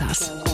Pieci klausās.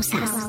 Pieci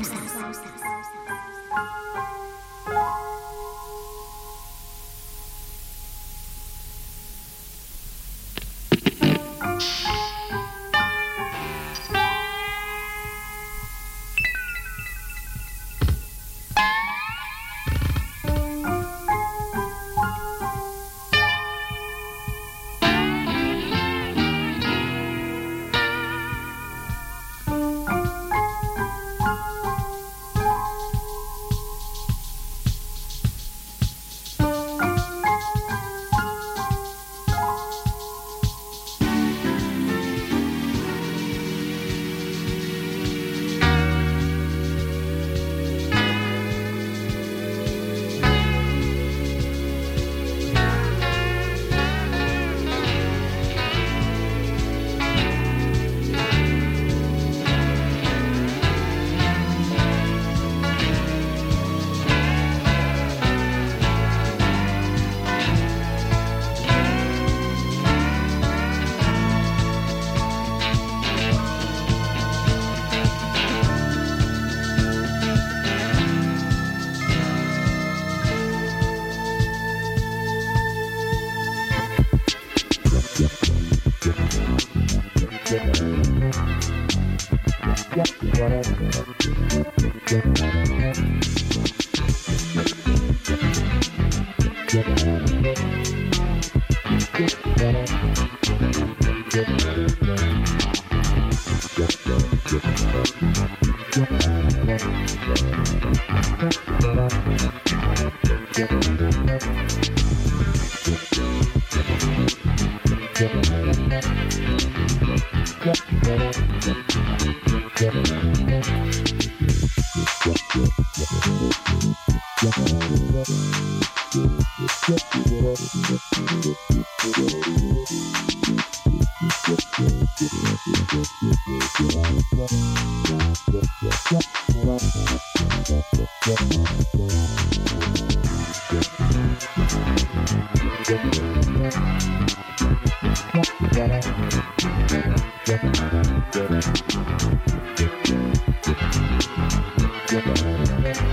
Yeah.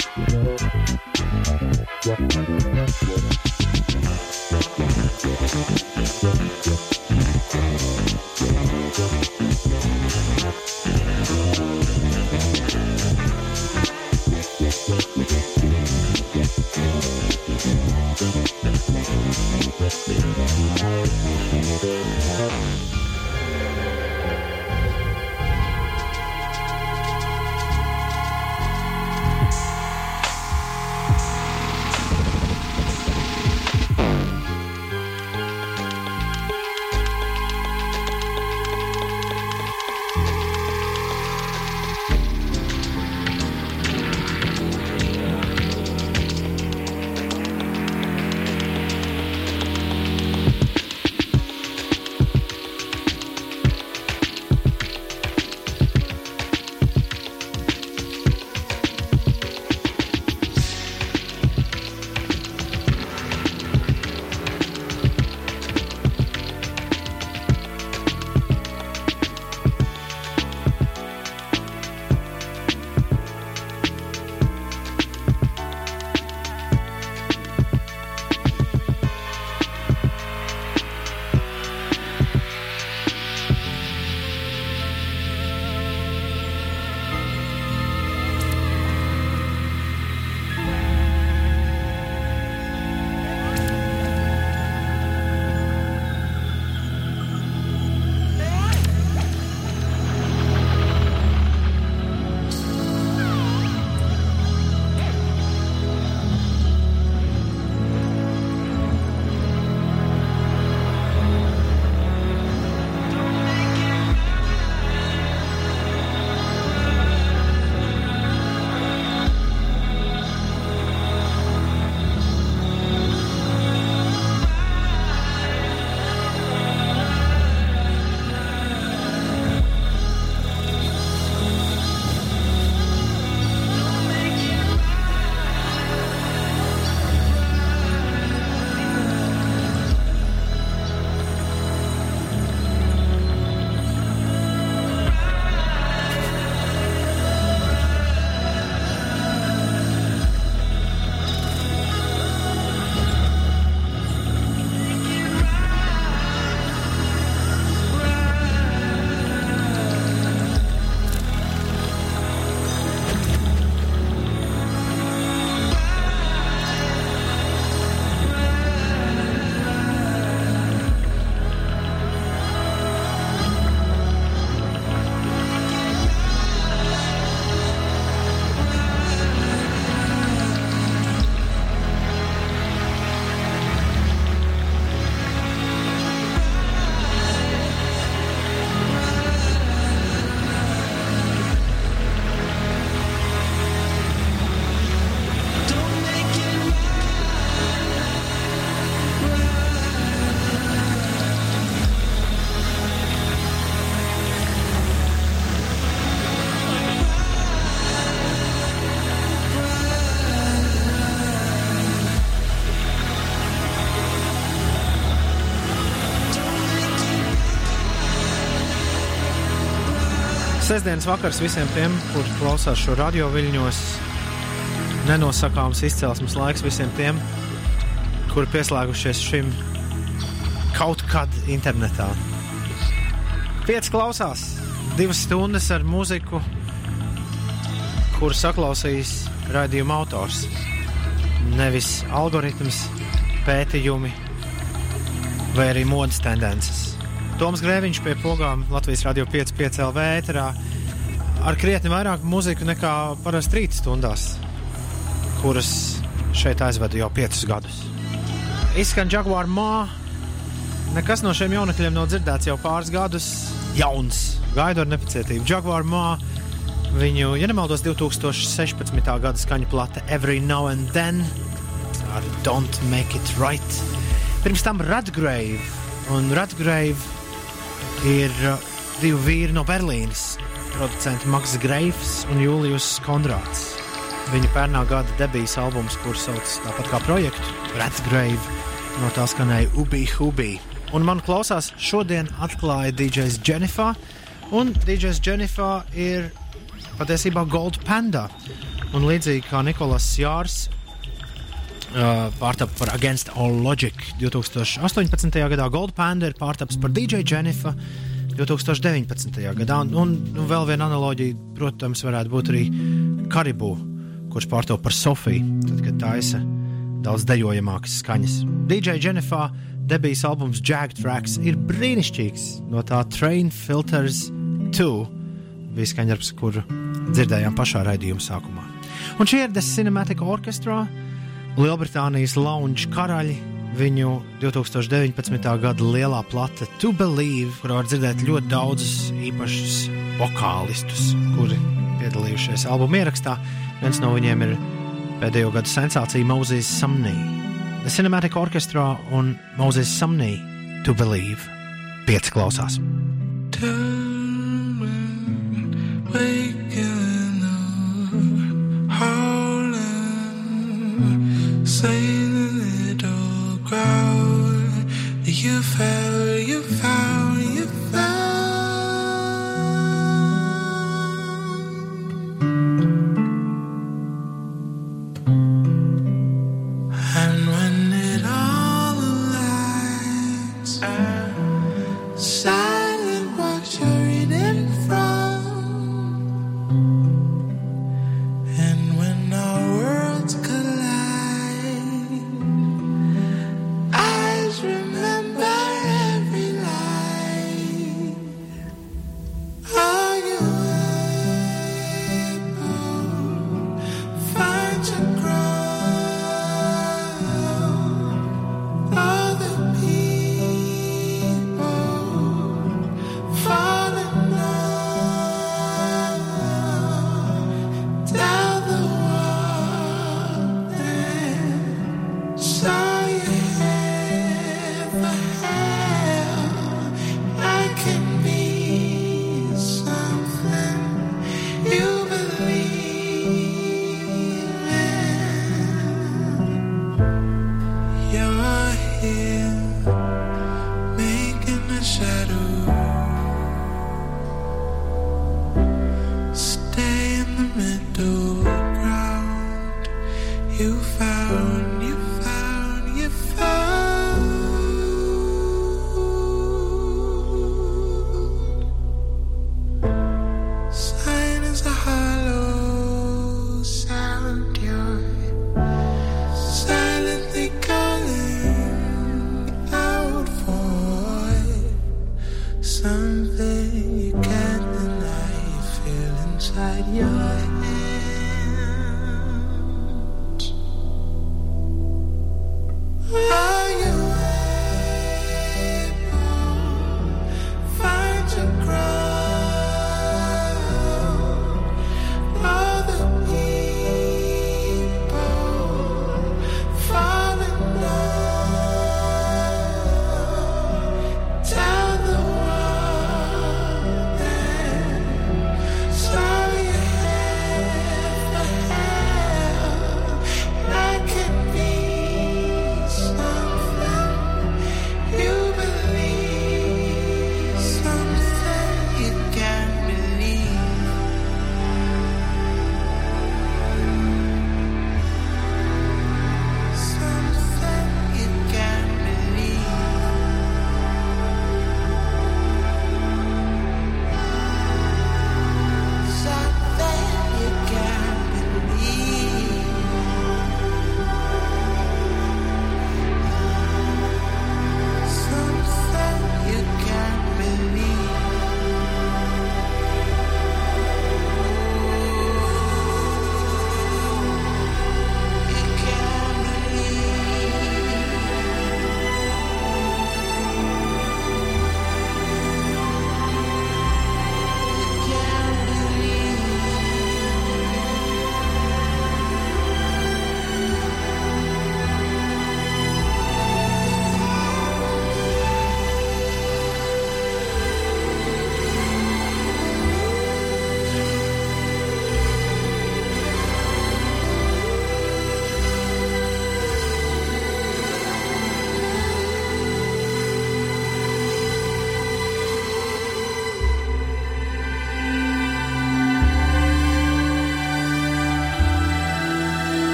Thank you. Klausās. Sesdienas vakars visiem tiem, kur klausās šo radio viļņos. Nenosakāms izcelsmes laiks visiem tiem, kuri pieslēgušies šim kaut kad internetā. Pieci klausās, divas stundas ar mūziku, kuru saklausīs raidījuma autors. Nevis algoritms, pētījumi vai arī modes tendences. Toms Grēviņš pie pogām Latvijas radio 5,5 LV ēterā ar krietni vairāk mūziku nekā parasti rīta stundās, kuras šeit aizvedu jau piecus gadus. Izskan Jaguar Mā. Nekas no šiem jaunekļiem nav dzirdēts jau pāris gadus. Jauns, gaidu ar nepacietību. Jaguar Mā. Viņu, ja nemaldos, 2016. gada skaņu plate Every Now and Then ar Don't Make It Right. Pirms tam Radgrave. Un Radgrave ir uh, divi vīri no Berlīnes. Producenti Maks Greifs un Julius Konrāds. Viņa pērnā gada debijas albums, kurš sauc tāpat kā projektu Redgrave, no tā skanēja Ubi Hubi. Un man klausās šodien atklāja DJs Jennifer, un DJs Jennifer ir patiesībā Gold Panda. Un līdzīgi kā Nikolas Jārs Uh, pārtapa par Against All Logic 2018. gadā, Gold Panda ir pārtaps par DJ Jennifer 2019. gadā. Un, un, un vēl viena analoģija, protams, varētu būt arī Karibu, kurš pārtapa par Sofiju, tad, kad taisa daudz dejojamākas skaņas. DJ Jennifer debijas albums Jag Tracks ir brīnišķīgs no tā Train Filters 2 bija skaņdarbs, kuru dzirdējām pašā raidījuma sākumā. Un šī ir The Cinematic Orchestra. Lielbritānijas lounge karaļi. Viņu 2019. gada lielā plate To Believe, kurā var dzirdēt ļoti daudzus īpašus vokālistus, kuri piedalījušies albuma ierakstā. Viens no viņiem ir pēdējo gadu sensācija Moses Sumney. The Cinematic Orchestra un Moses Sumney To Believe. Pieci klausās. Waking You fell, you found,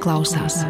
klausās.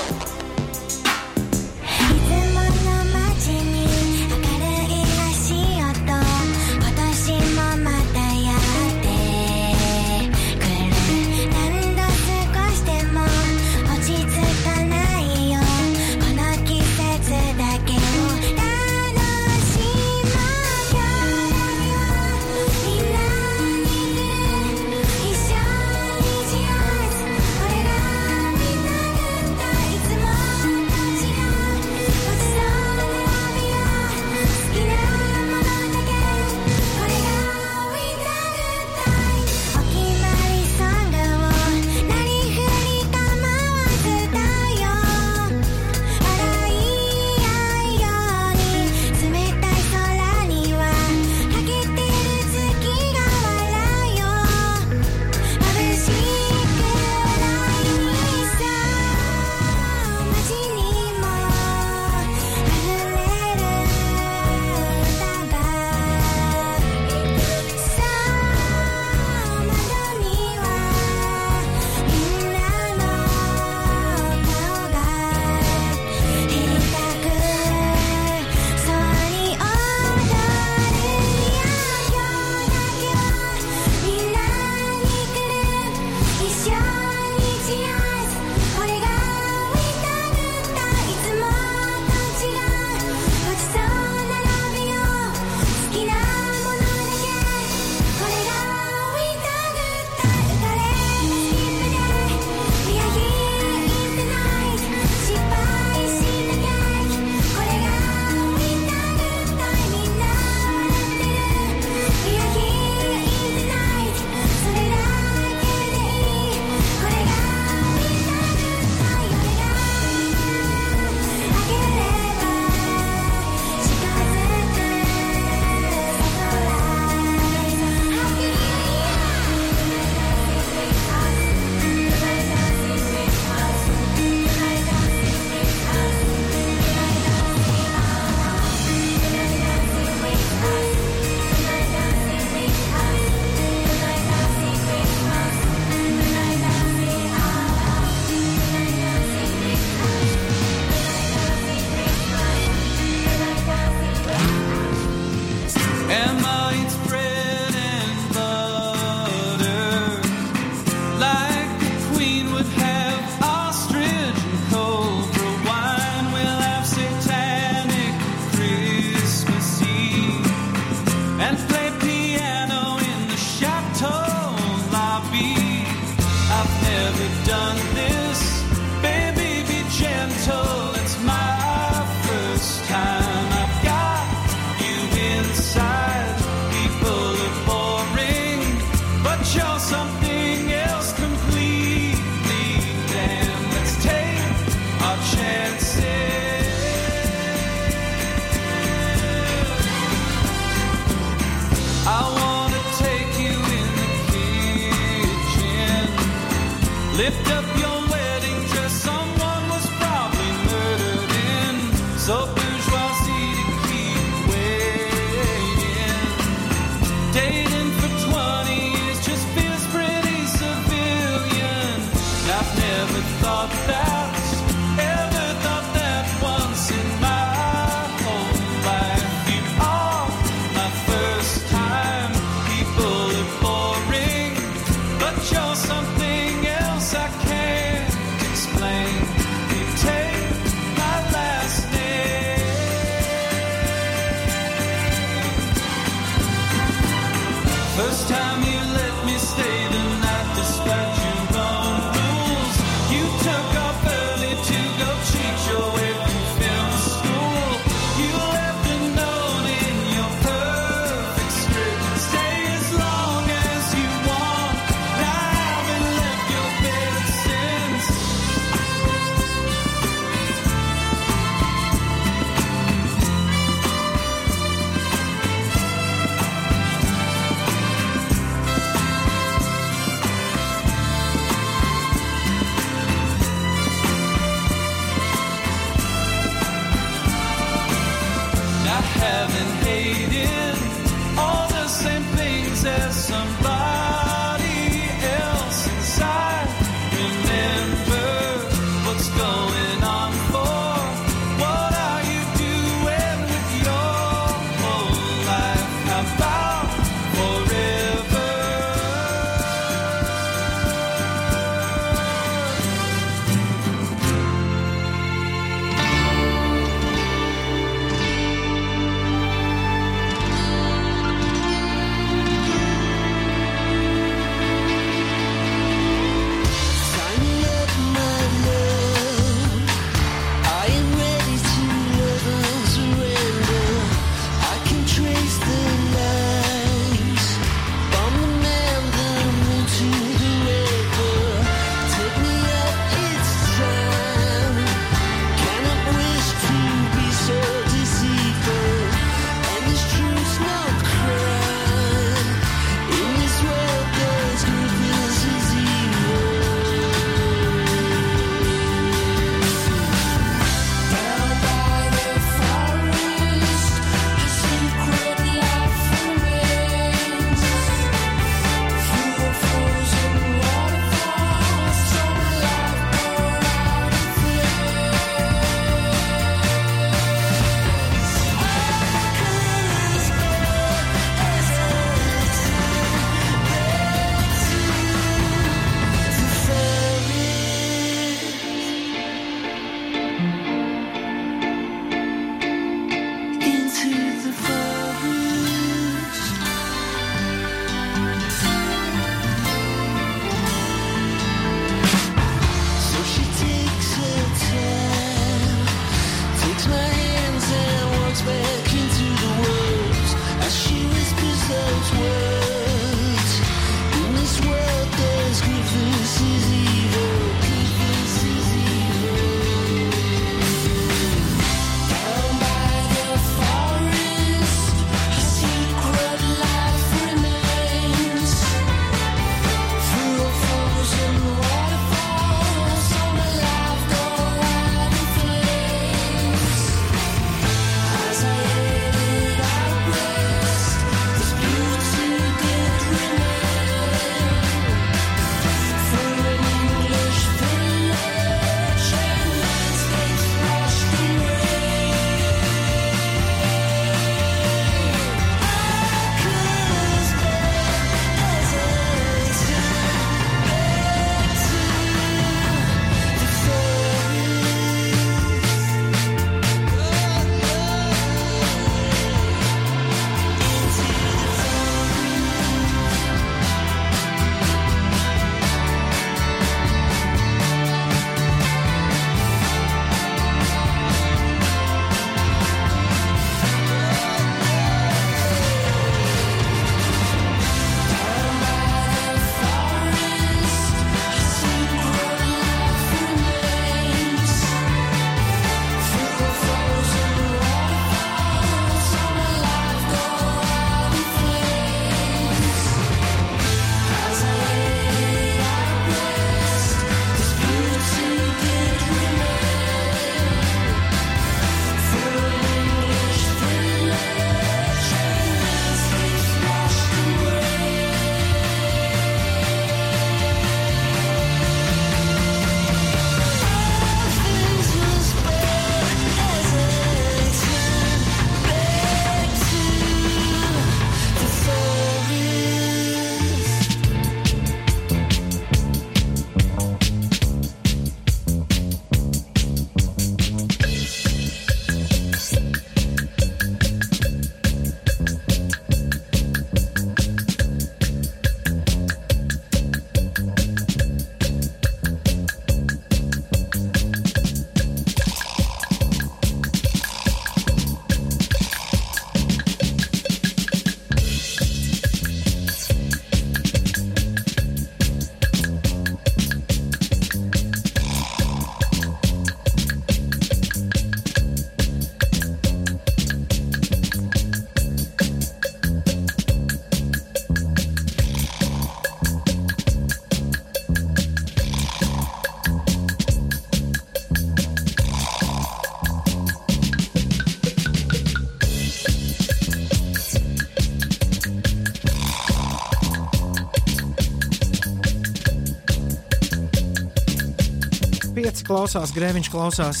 Pieci klausās, grēviņš klausās.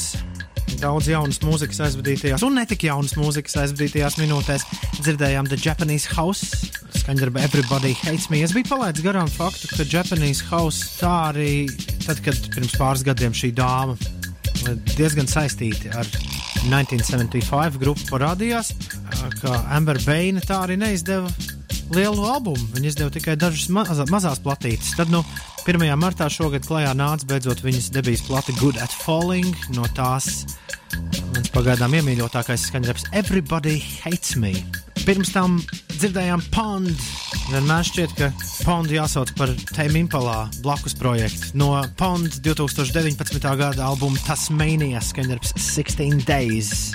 Daudz jaunas mūzikas aizvadītajās, un ne tik jaunas mūzikas aizvadītajās minūtēs. Dzirdējām The Japanese House, skaņdarba Everybody Hates Me. Es biju palaidis garām faktu, ka Japanese House tā arī, tad, kad pirms pāris gadiem šī dāma diezgan saistīti ar 1975 grupu parādījās, ka Amber Baina tā arī neizdeva lielu albumu. Viņa izdeva tikai dažas mazā, mazās platītes. Tad, nu, 1. martā šogad klajā nāca beidzot viņas debijas plate Good at Falling. No tās mans pagaidām iemīļotākais skaņdarbs Everybody Hates Me. Pirms tam dzirdējām Pond. Vienmēr šķiet, ka Pond jāsauc par Tēmu Impalā blakus projektu. No Pond 2019. gada albuma Tasmania skaņdarbs 16 Days.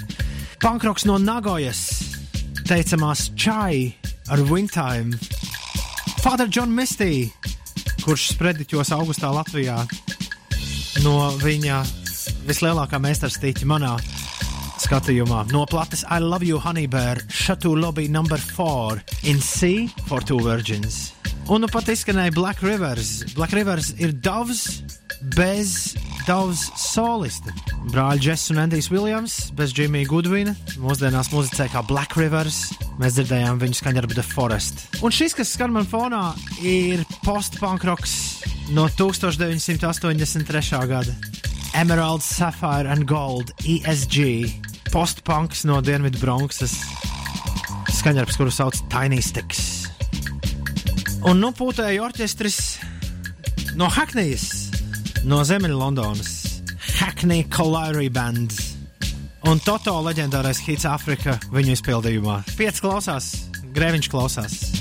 Pankroks no Nagojas, teicamās Chai ar Wintime. Father John Misty, kurš sprediķos augustā Latvijā no viņa vislielākā meistarstīķa manā skatījumā. No plates I Love You Honeybear, Chateau Lobby No. 4 in C for Two Virgins. Un nu pat izskanēja Black Rivers. Black Rivers ir Dovs bez Dovs solista. Brāļi Jess un Andijs Williams bez Jimmy Goodwina. Mūsdienās muzicē kā Black Rivers. Mēs dzirdējām viņu skaņdarbu The Forest. Un šis, kas skan man fonā, ir post-punk roks no 1983. gada. Emerald, Sapphire and Gold, ESG, postpunks no Dienvidu Bronxas, skaņdarbs, kuru sauc Tiny Sticks. Un nu pūtēja orķestris no Hackneys, no Ziemeļa Londonas, Hackney Colliery Band. Un Toto leģendārais hits Afrika viņu izpildījumā. Pieci klausās, Grēviņš klausās.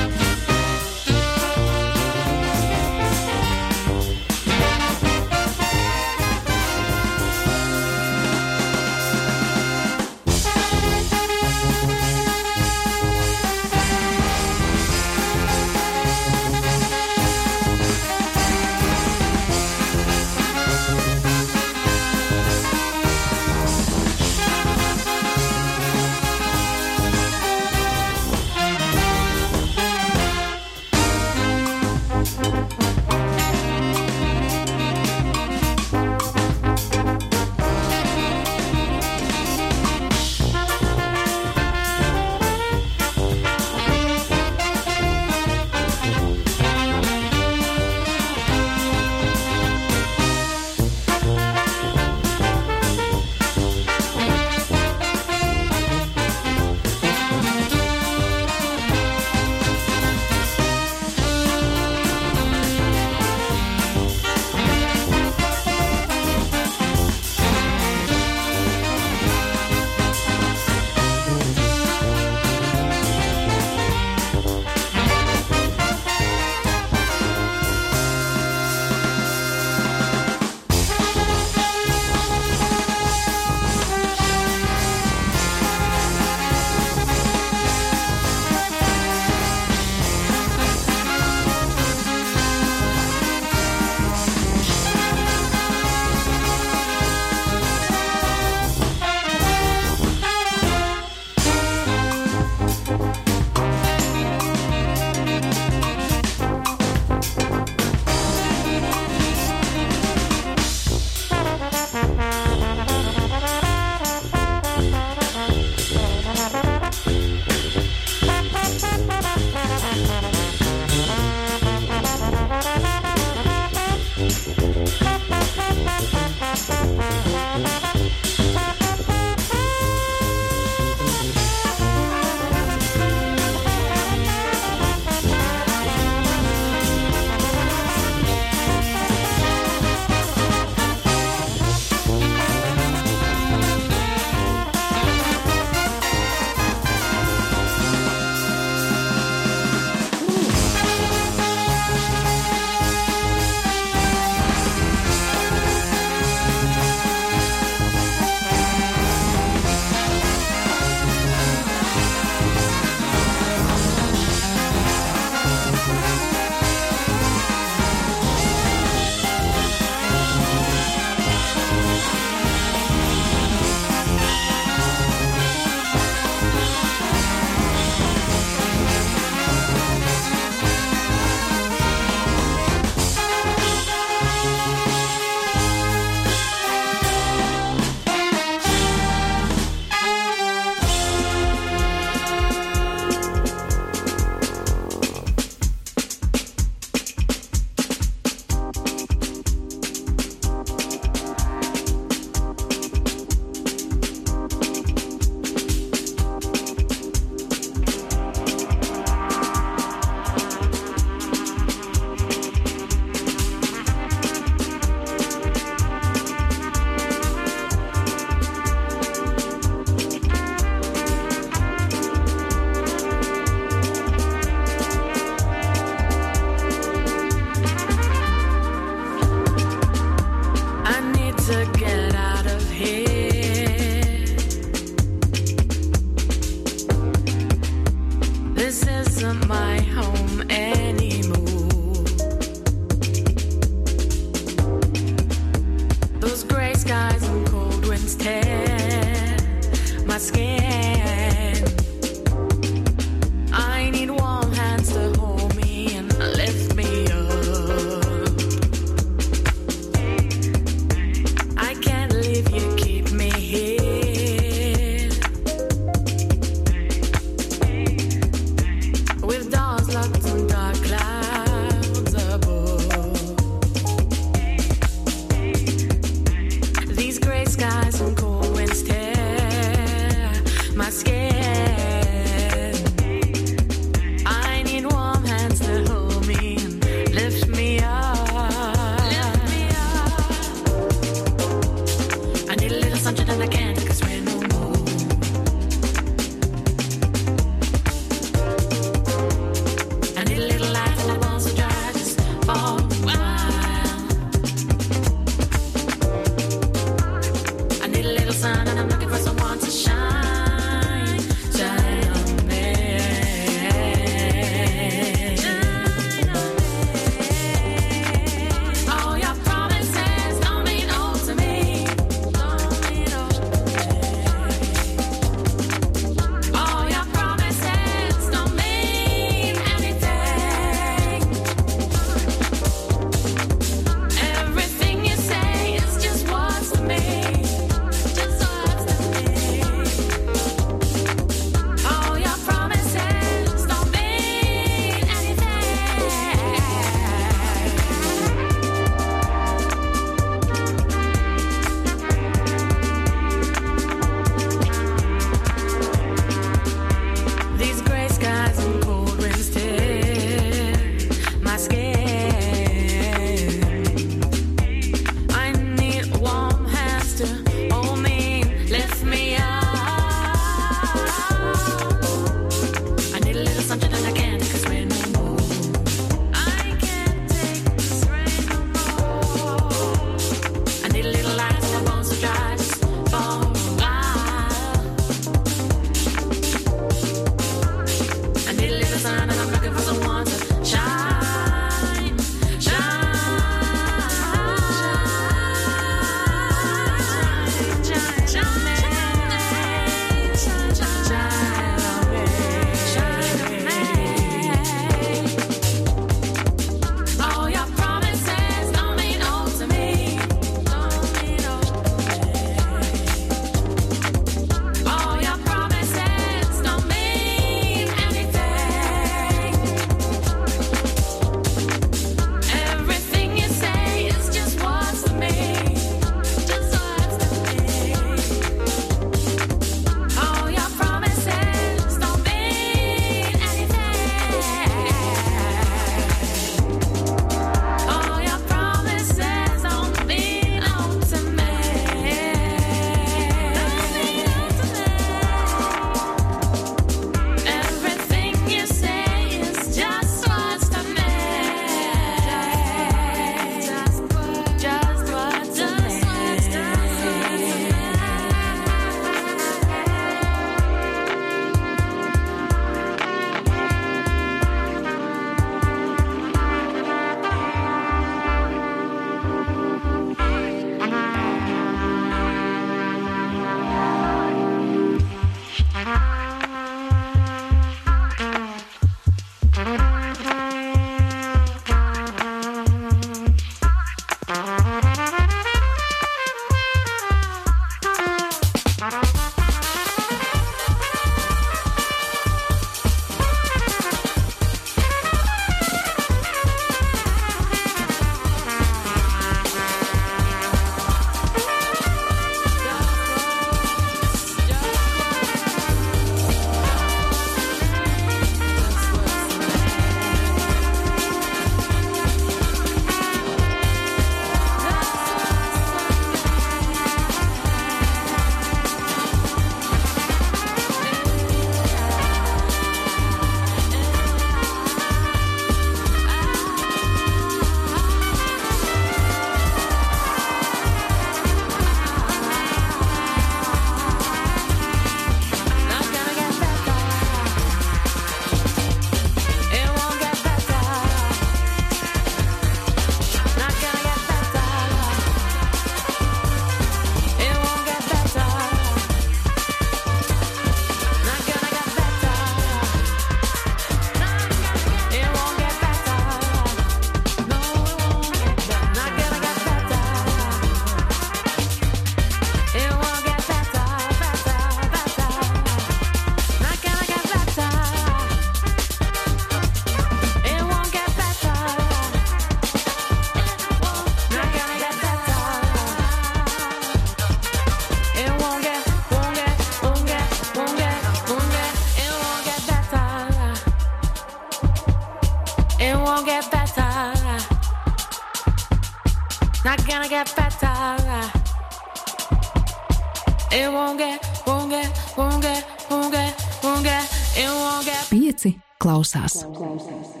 Pieci klausās.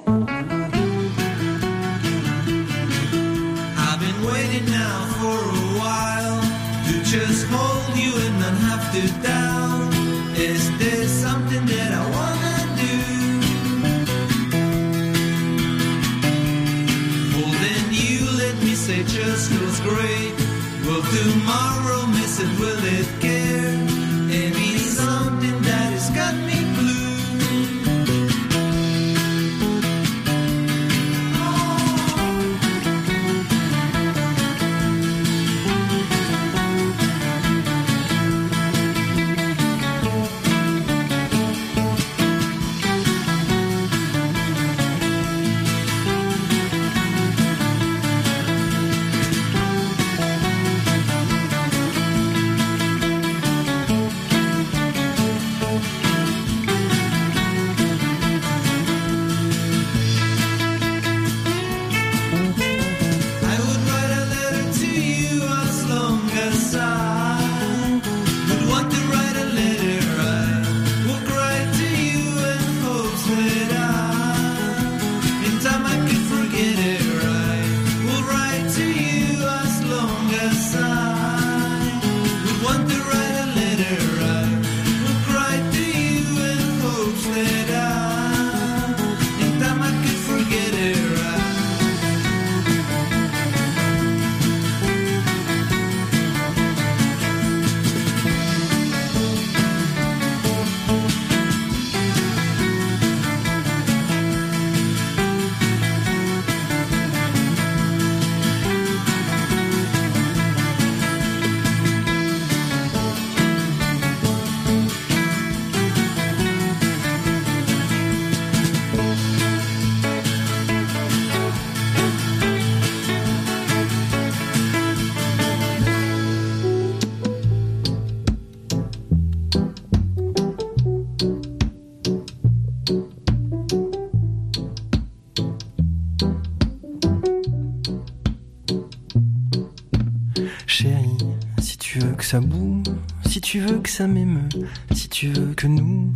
Si tu veux que ça m'émeut, si tu veux que nous,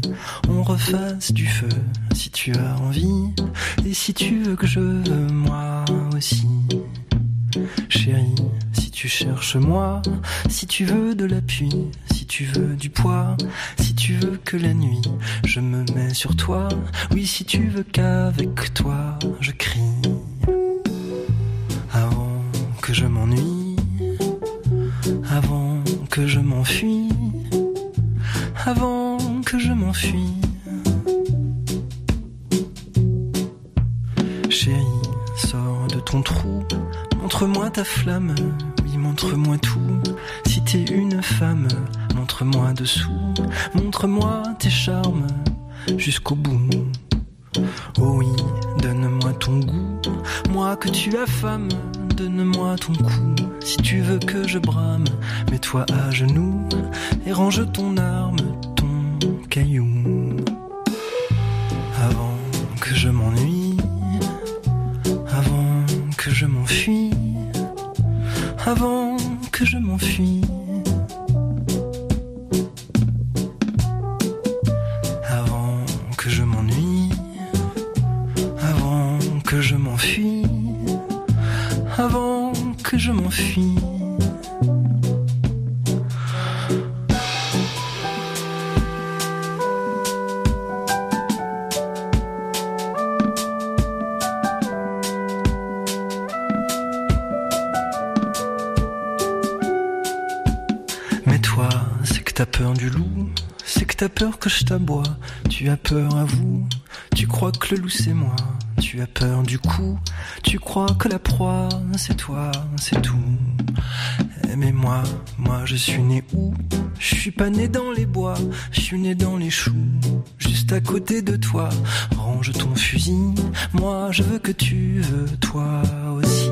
on refasse du feu, si tu as envie, et si tu veux que je veux moi aussi. Chérie, si tu cherches moi, si tu veux de l'appui, si tu veux du poids, si tu veux que la nuit, je me mets sur toi, oui, si tu veux qu'avec toi, je crie. Avant que je m'ennuie, montre-moi ta flamme, oui, montre-moi tout. Si t'es une femme, montre-moi dessous, montre-moi tes charmes jusqu'au bout. Oh oui, donne-moi ton goût, moi que tu as femme, donne-moi ton cou. Si tu veux que je brame, mets-toi à genoux et range ton arme, ton caillou. Je t'aboie, tu as peur à vous, tu crois que le loup c'est moi, tu as peur du coup, tu crois que la proie c'est toi, c'est tout. Mais moi, moi je suis né où? Je suis pas né dans les bois, je suis né dans les choux, juste à côté de toi. Range ton fusil, moi je veux que tu veux toi aussi.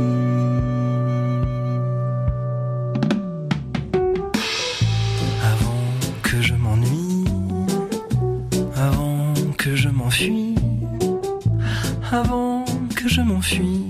Avant que je m'enfuis.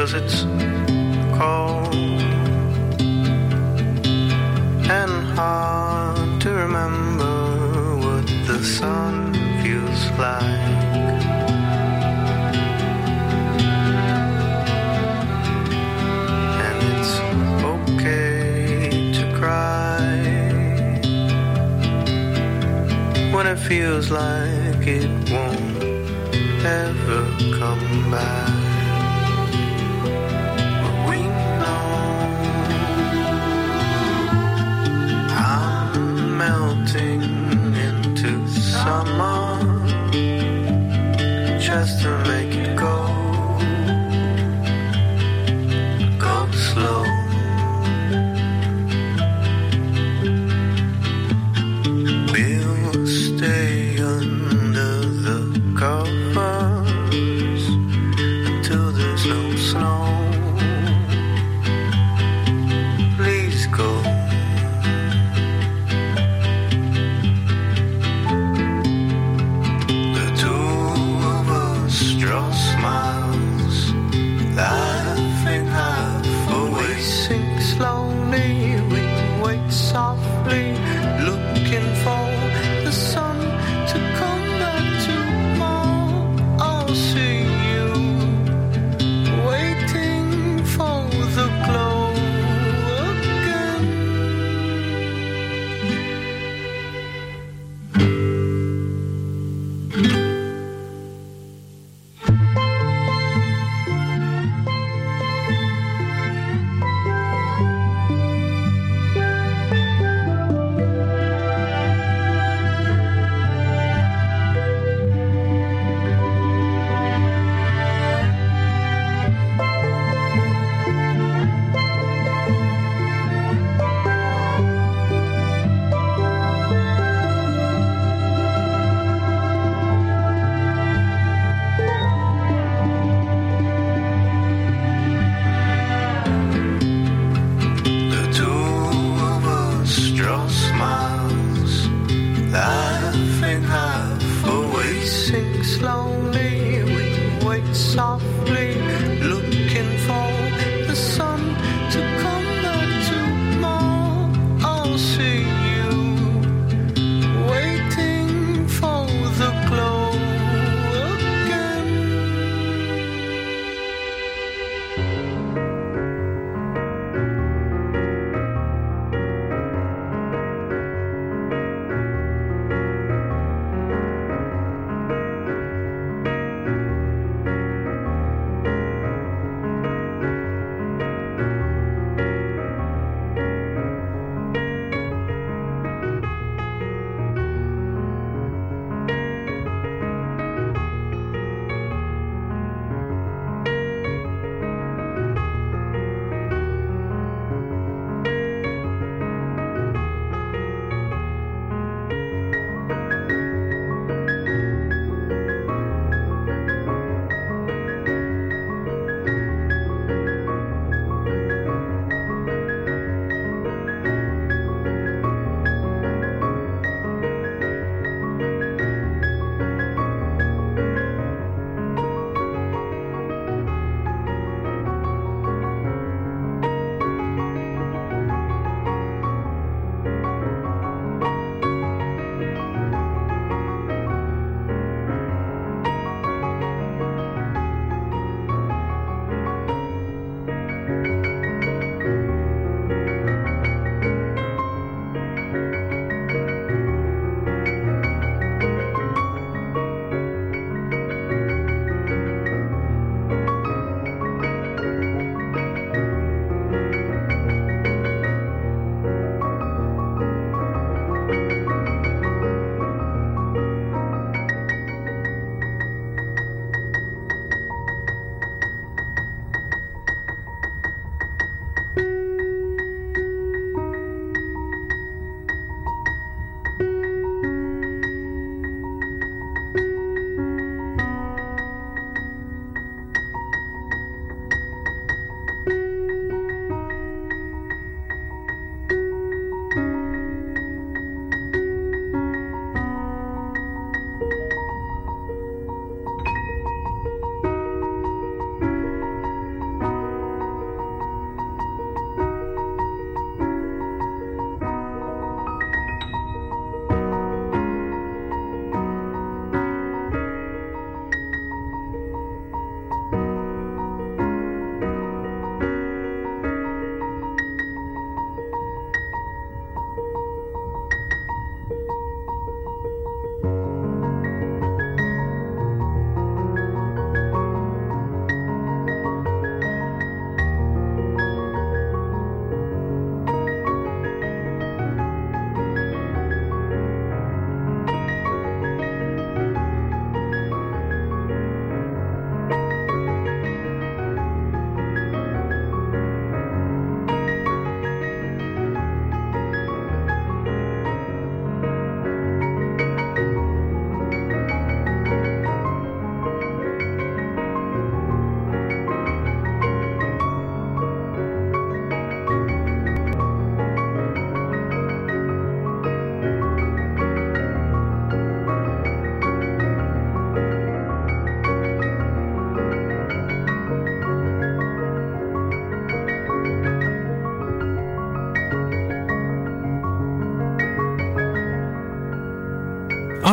cause it's cold and hard to remember what the sun feels like. And it's okay to cry when it feels like it won't ever come back.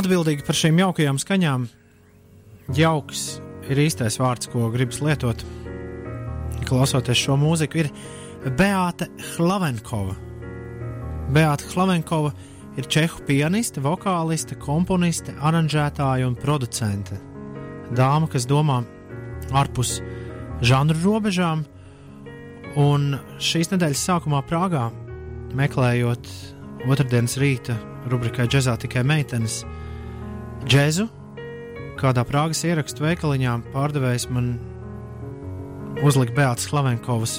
Atbildīgi par šīm jaukajām skaņām. Jauks ir īstais vārds, ko gribas lietot. Klausoties šo mūziku, ir Beata Hlavenkova. Beata Hlavenkova ir čehu pianiste, vokāliste, komponiste, aranžētāja un producente. Dāma, kas domā ārpus žanru robežām, un šīs nedēļas sākumā Prāgā, meklējot otrdienas rīta rubrikai Džezā tikai meitenes, džēzu, kādā Prāgas ierakstu veikaliņā pārdevējs man uzlika Beatas Slavenkovas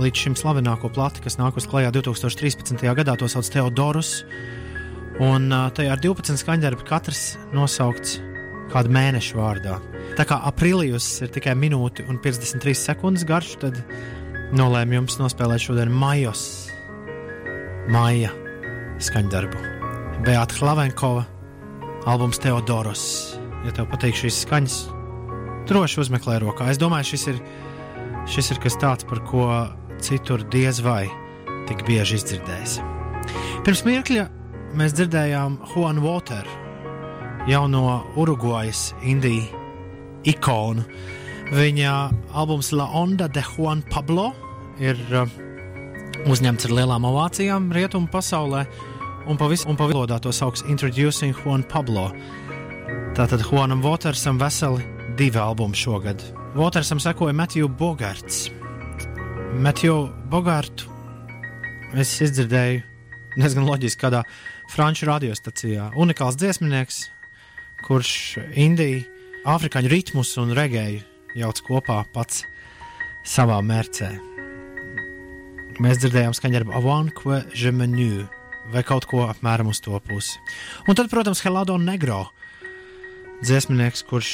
līdz šim slavenāko plati, kas nāk uz klajā 2013. gadā, to sauc Teodorus. Un tajā ir 12 skaņdarbi, katrs nosaukts kādu mēnešu vārdā. Tā kā aprīlijus ir tikai minūte un 53 sekundes garš, tad nolēmu jums nospēlēt šodien Maijos, Maija skaņdarbu. Beata Klavenkova, albums Teodoros. Ja tev patīk šīs skaņas, droši uzmeklē rokā. Es domāju, šis ir, šis ir kas tāds, par ko citur diez vai tik bieži izdzirdējis. Pirms mirkļa mēs dzirdējām Juanu Wateru, jauno Urugvajas indiju ikonu. Viņa albums La Onda de Juan Pablo ir uh, uzņemts ar lielām ovācijām rietumu pasaulē, un pavisam pa valodā to sauc Introducing Juan Pablo. Tātad Juanam Watersam veseli divi albumi šogad. Watersam sekoja Matthew Bogarts. Matthew Bogartu es izdzirdēju diezgan loģiski kādā franču radiostacijā. Unikāls dziesminieks, kurš Indiju, afrikāņu ritmus un regēju jauc kopā pats savā mērcē. Mēs dzirdējām skaņdarbu Avanque je menu vai kaut ko apmēram uz to pusi. Un tad, protams, Helado Negro, dziesminieks, kurš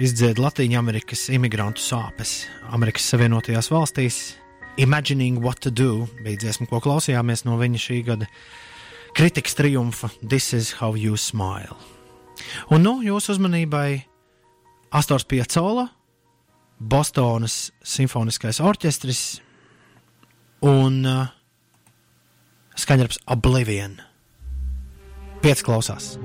izdzied Latvijas Amerikas imigrantu sāpes Amerikas Savienotajās valstīs. Imagining What to Do bija dziesma, ko klausījāmies no viņa šī gada kritikas triumfa This is how you smile. Un nu jūsu uzmanībai Astors Piacola, Bostonas simfoniskais orķestris un uh, skaņdarbs Oblivion. Pieci klausās!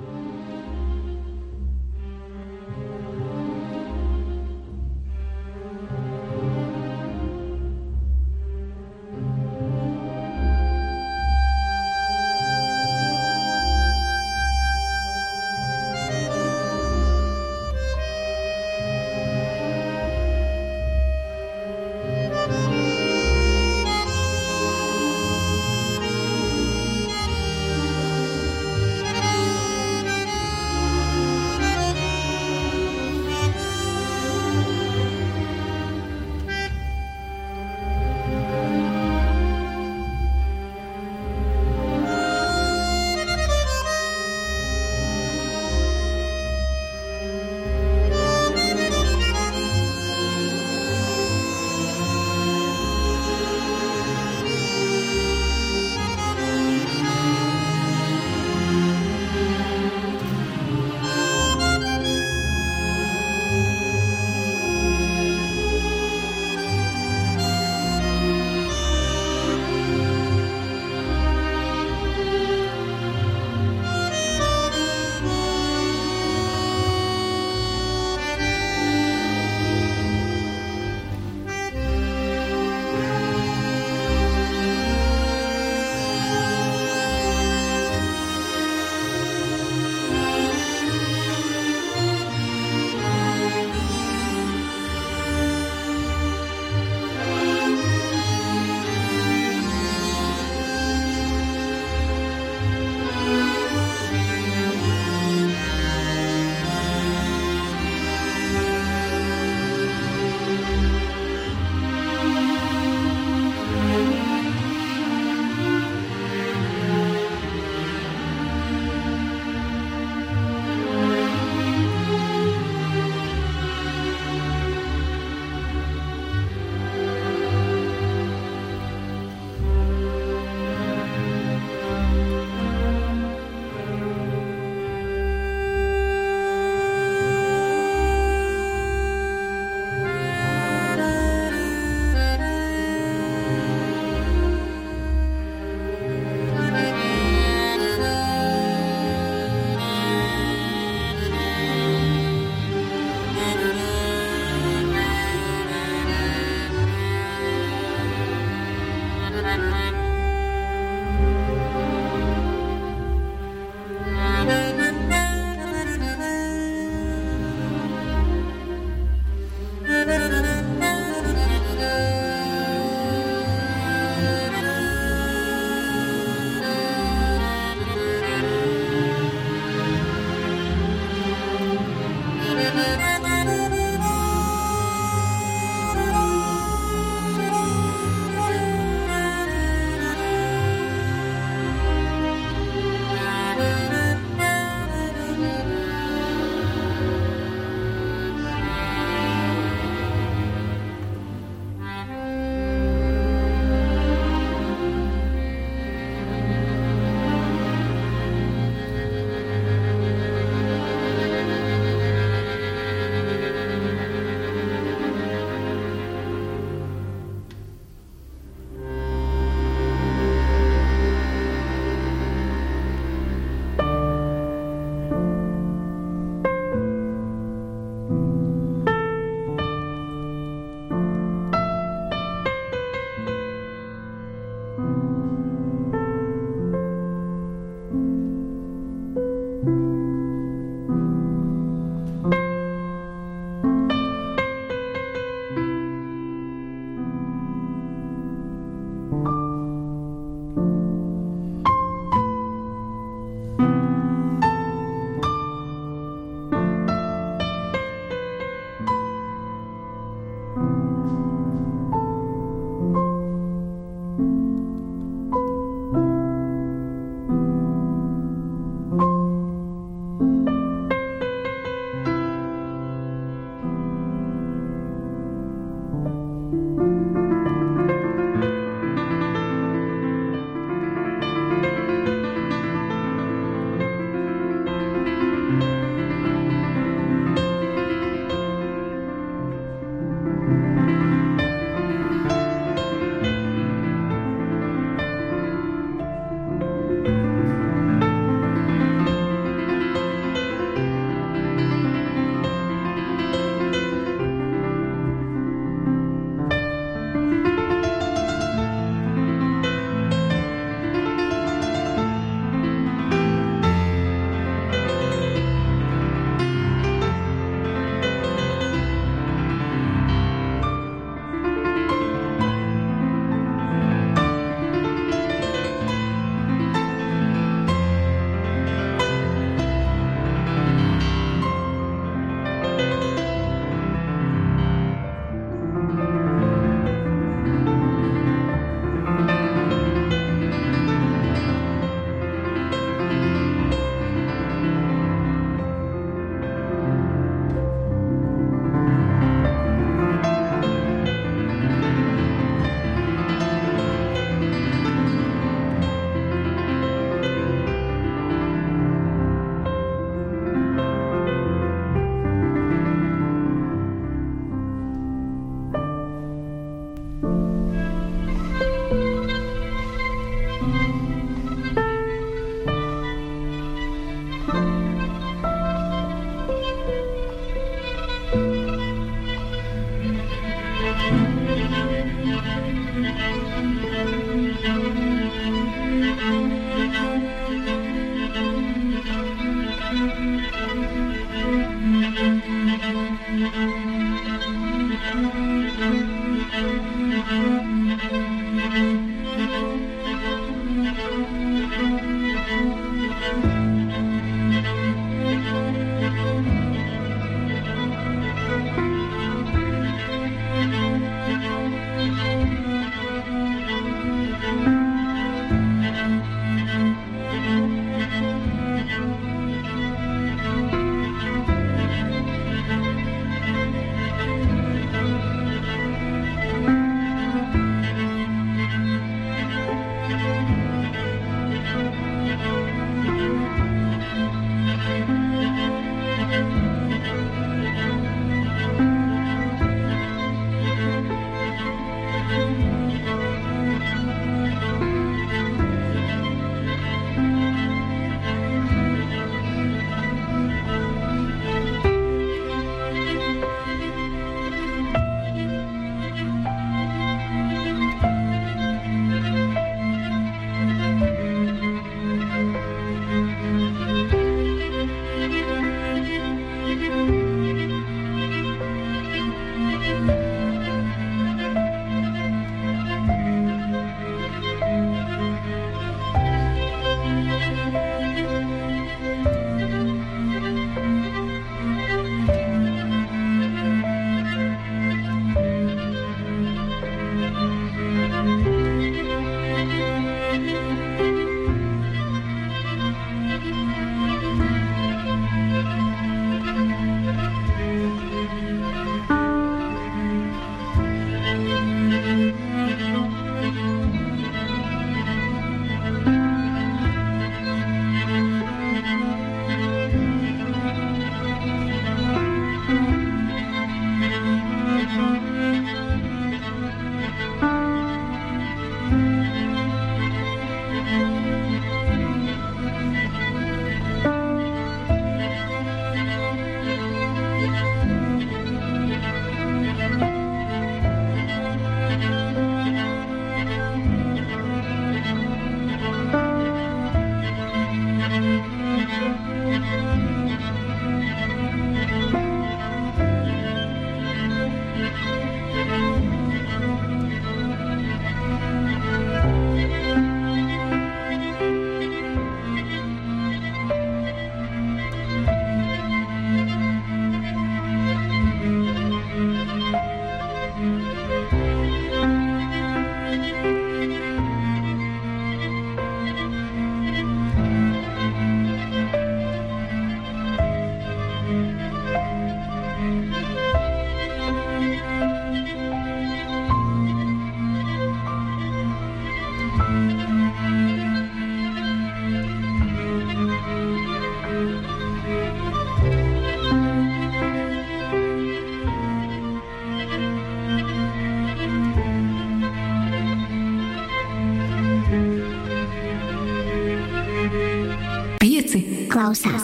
Klausās. What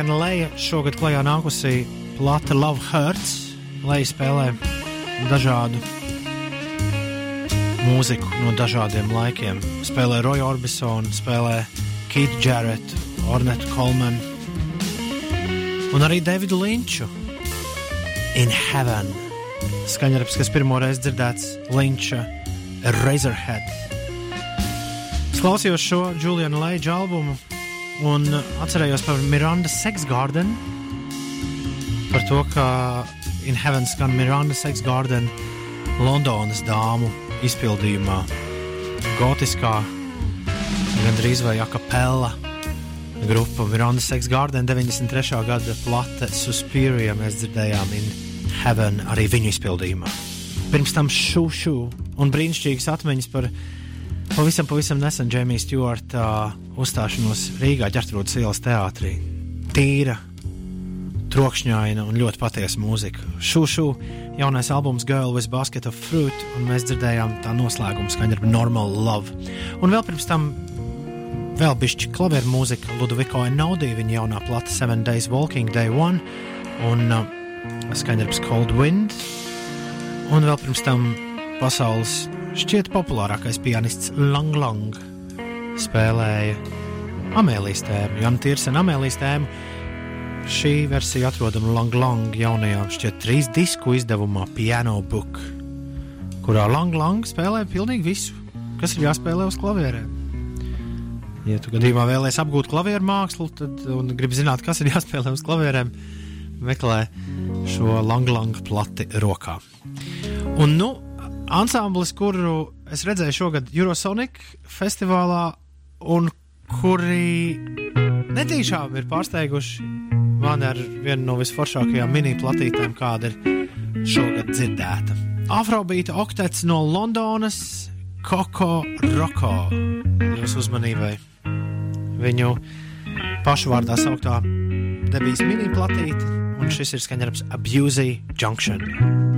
Juliana Leja šogad klajā nākusī plata Love Hurts. Leja spēlē dažādu mūziku no dažādiem laikiem. Spēlē Roy Orbisonu, spēlē Keith Jarrett, Ornetu Kolmanu un arī Davidu Linču. In Heaven. Skaņdarbs, kas pirmo reizi dzirdēts Linča Razorhead. Klausījos šo Juliana Leidža albumu un atcerējos par Miranda Sex Garden. Par to, ka In Heaven skan Miranda Sex Garden Londonas dāmu izpildījumā. Gotiskā, gandrīz vai akapela grupa Miranda Sex Garden 93. gada plate Suspiria mēs dzirdējām In Heaven arī viņu izpildījumā. Pirms tam šūšu un brīnišķīgas atmiņas par pavisam, pavisam nesen Džemijas Stjorta uh, uzstāšanos Rīgā ģertrūdas ielas teātrī. Tīra, trokšņaina un ļoti patiesa mūzika. Šūšu jaunais albums Girl with Basket of Fruit, un mēs dzirdējām tā noslēguma skaņdarbu Normal Love. Un vēl pirms tam vēl bišķi klavieru mūzika Ludoviko Einaudī, viņa jaunā plata Seven Days Walking Day One un uh, skaņdarbs Cold Wind. Un vēl pirms tam pasaules šķiet populārākais pianists Lang Lang spēlēja Amēlijas tēmu, Jana Tirsena Amēlijas tēmu. Šī versija atrodama Lang Lang jaunajā šķiet trīs disku izdevumā Piano Book, kurā Lang Lang spēlē pilnīgi visu, kas ir jāspēlē uz klavierēm. Ja tu gadījumā vēlēsies apgūt klavieru mākslu, tad un gribi zināt, kas ir jāspēlē uz klavierēm, meklē šo langlangu plati rokā. Un, nu, ansamblis, kuru es redzēju šogad Eurosonic festivālā, un kuri netīšām ir pārsteiguši mani ar vienu no visforšākajām mini-platītēm, kāda ir šogad dzirdēta. Afrobeita oktets no Londonas, Koko Roko. Jūsu uzmanībai viņu pašu vārdā sauktā debijas mini-platīte, un šis ir skaņdarbs Abusey Junction.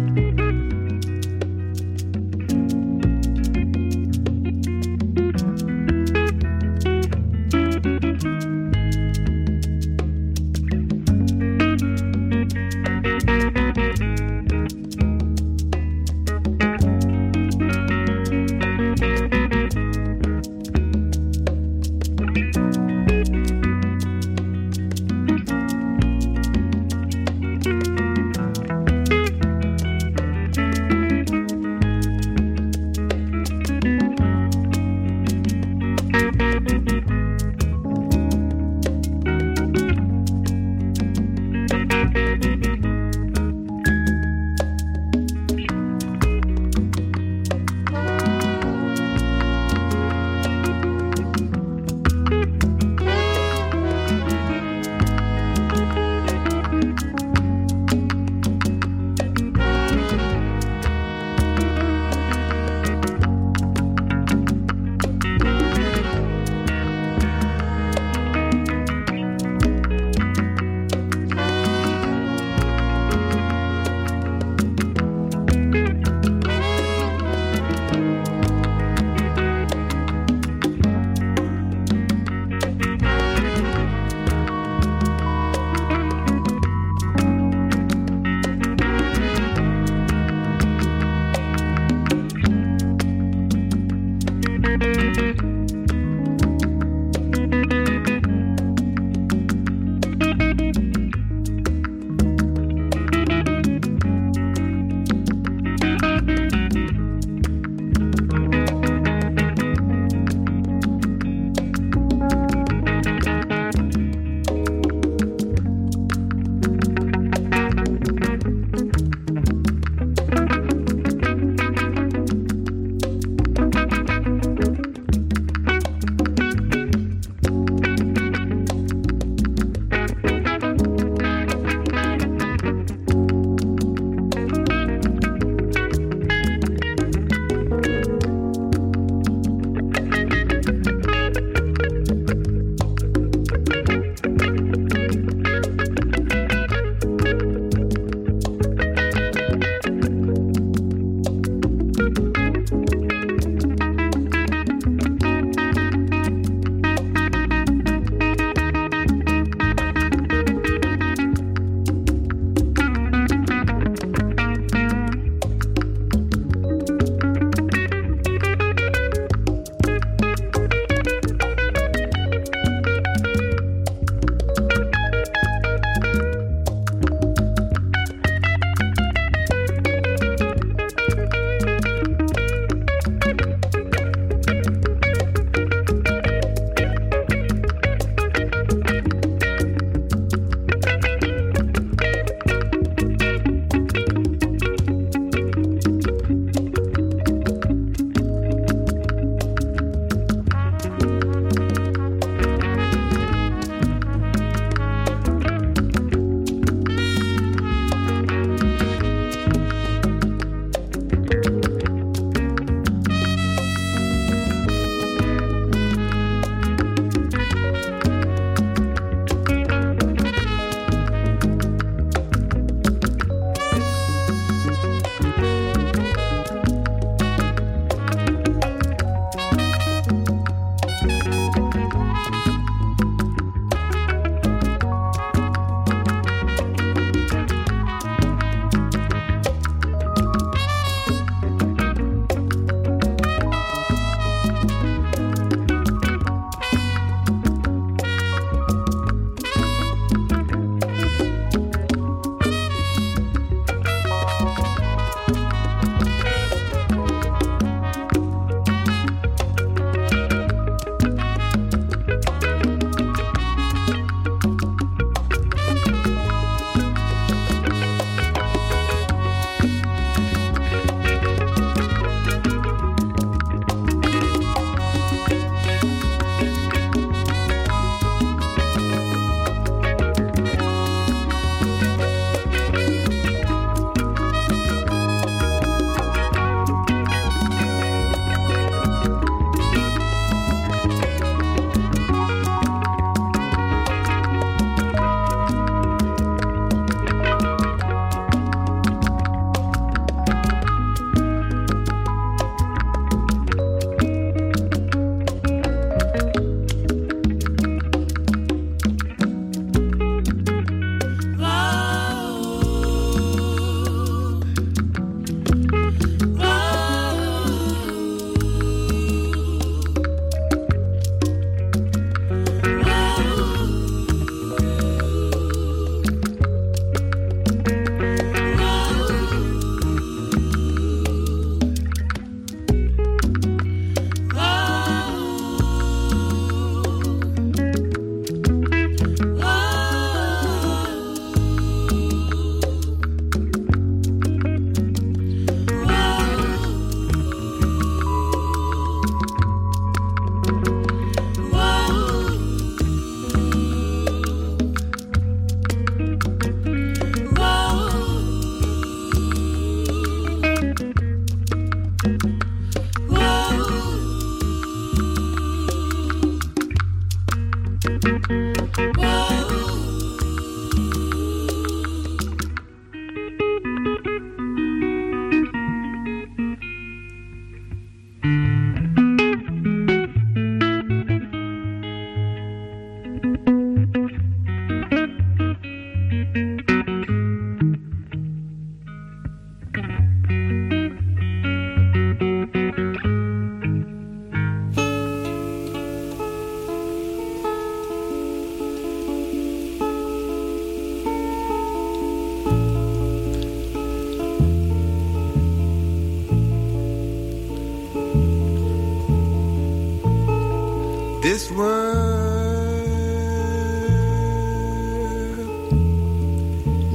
world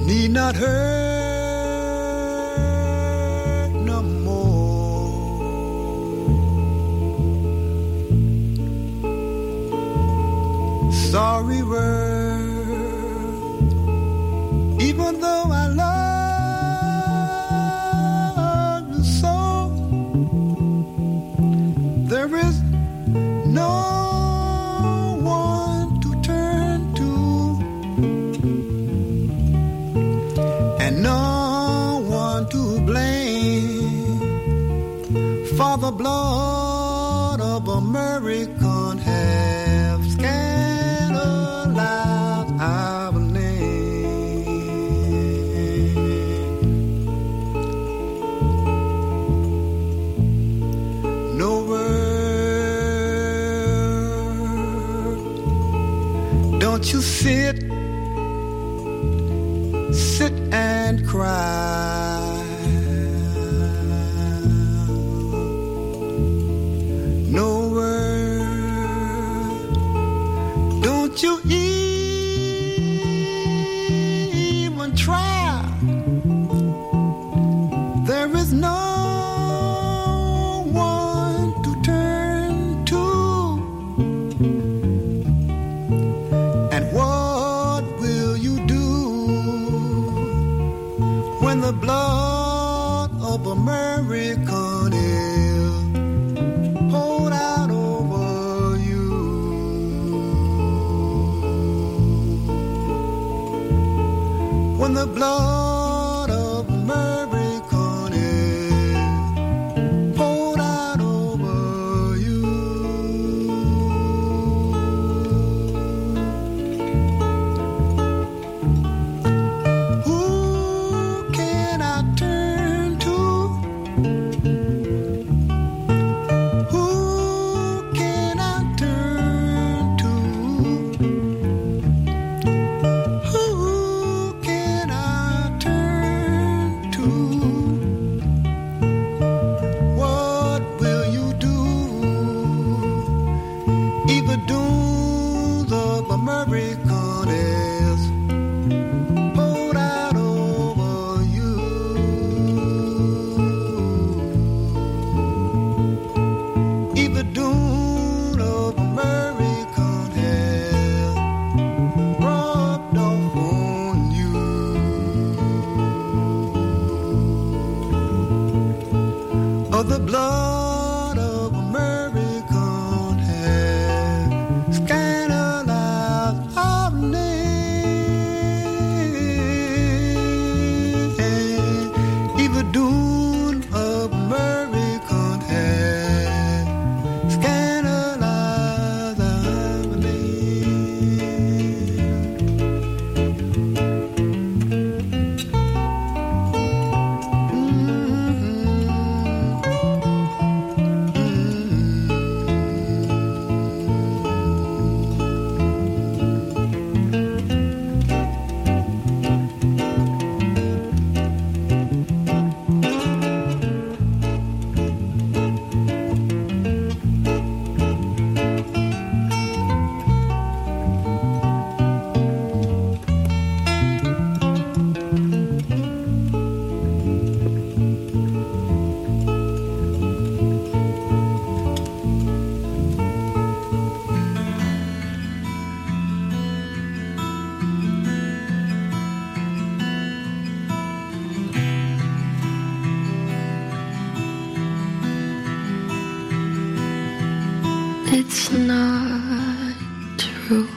need not hurt no more. Sorry world, even though. I blow blood It's not true.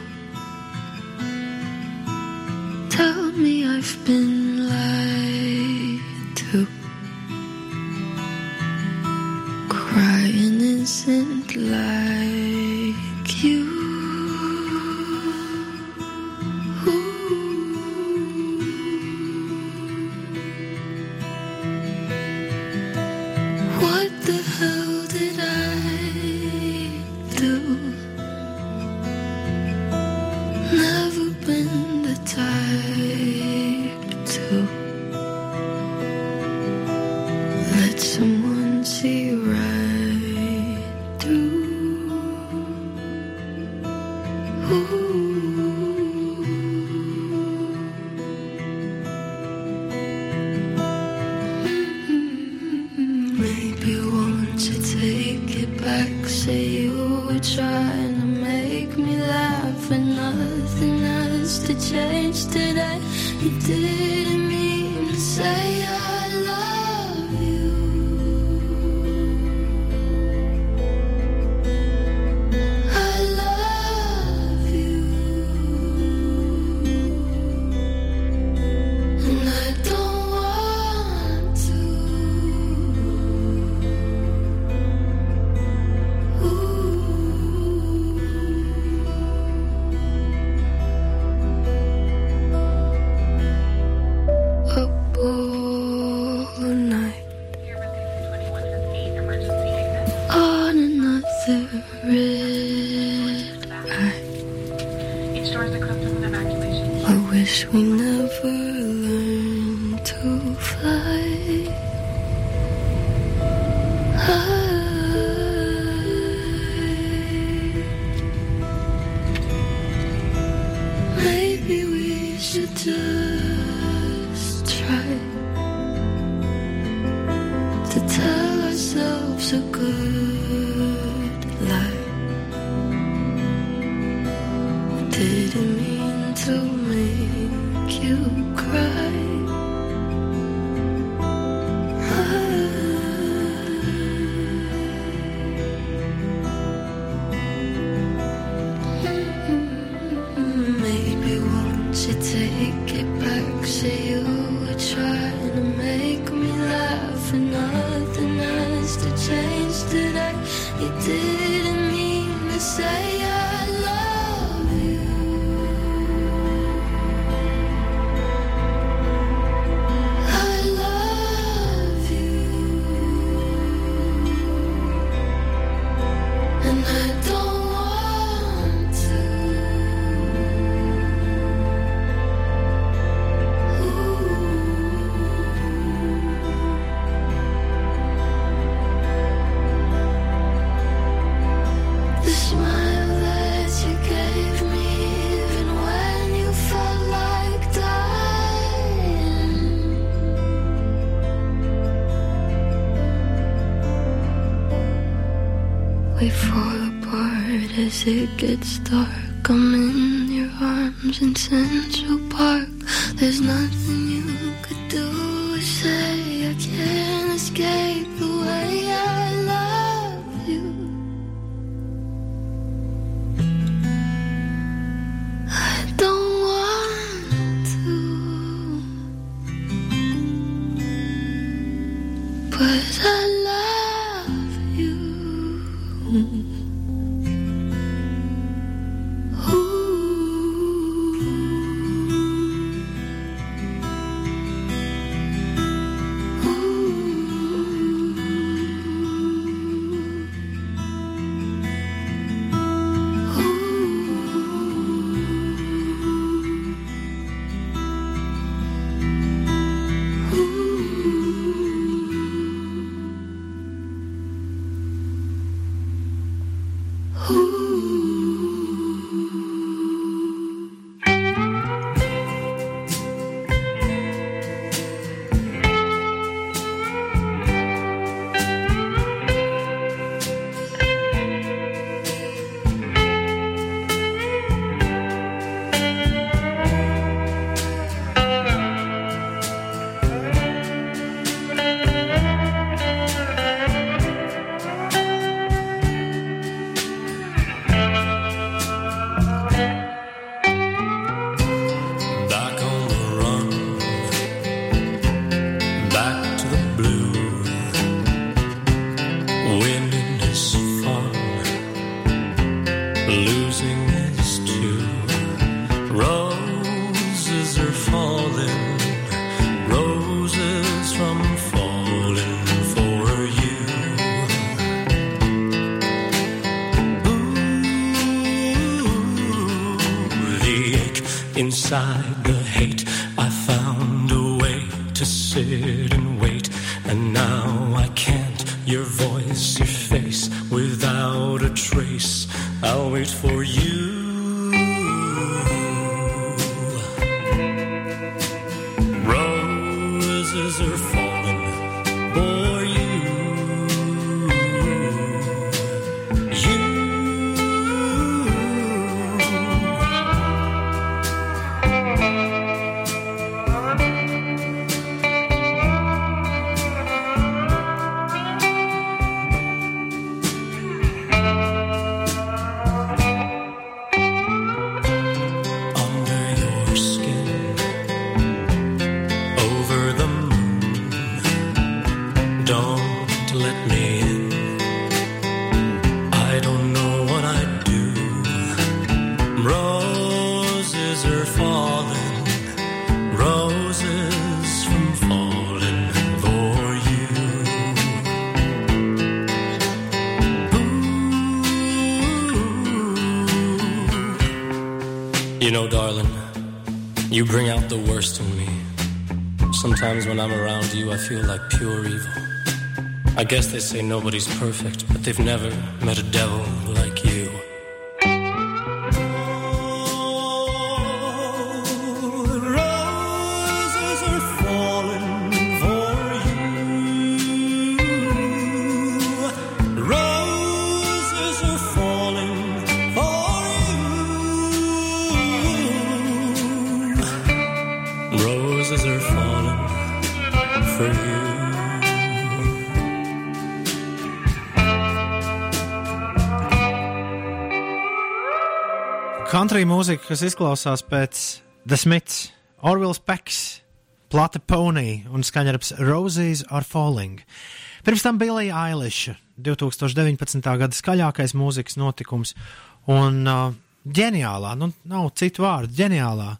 Gets dark. I'm in your arms and Central you bring out the worst in me. Sometimes when I'm around you, I feel like pure evil. I guess they say nobody's perfect, but they've never met a devil Country mūzika, kas izklausās pēc The Smiths, Orvils Peks, Plata Pony un skaņdarbs Roses are Falling. Pirms tam Billy Eilish, 2019. gada skaļākais mūzikas notikums un uh, ģeniālā, nu nav citu vārdu, ģeniālā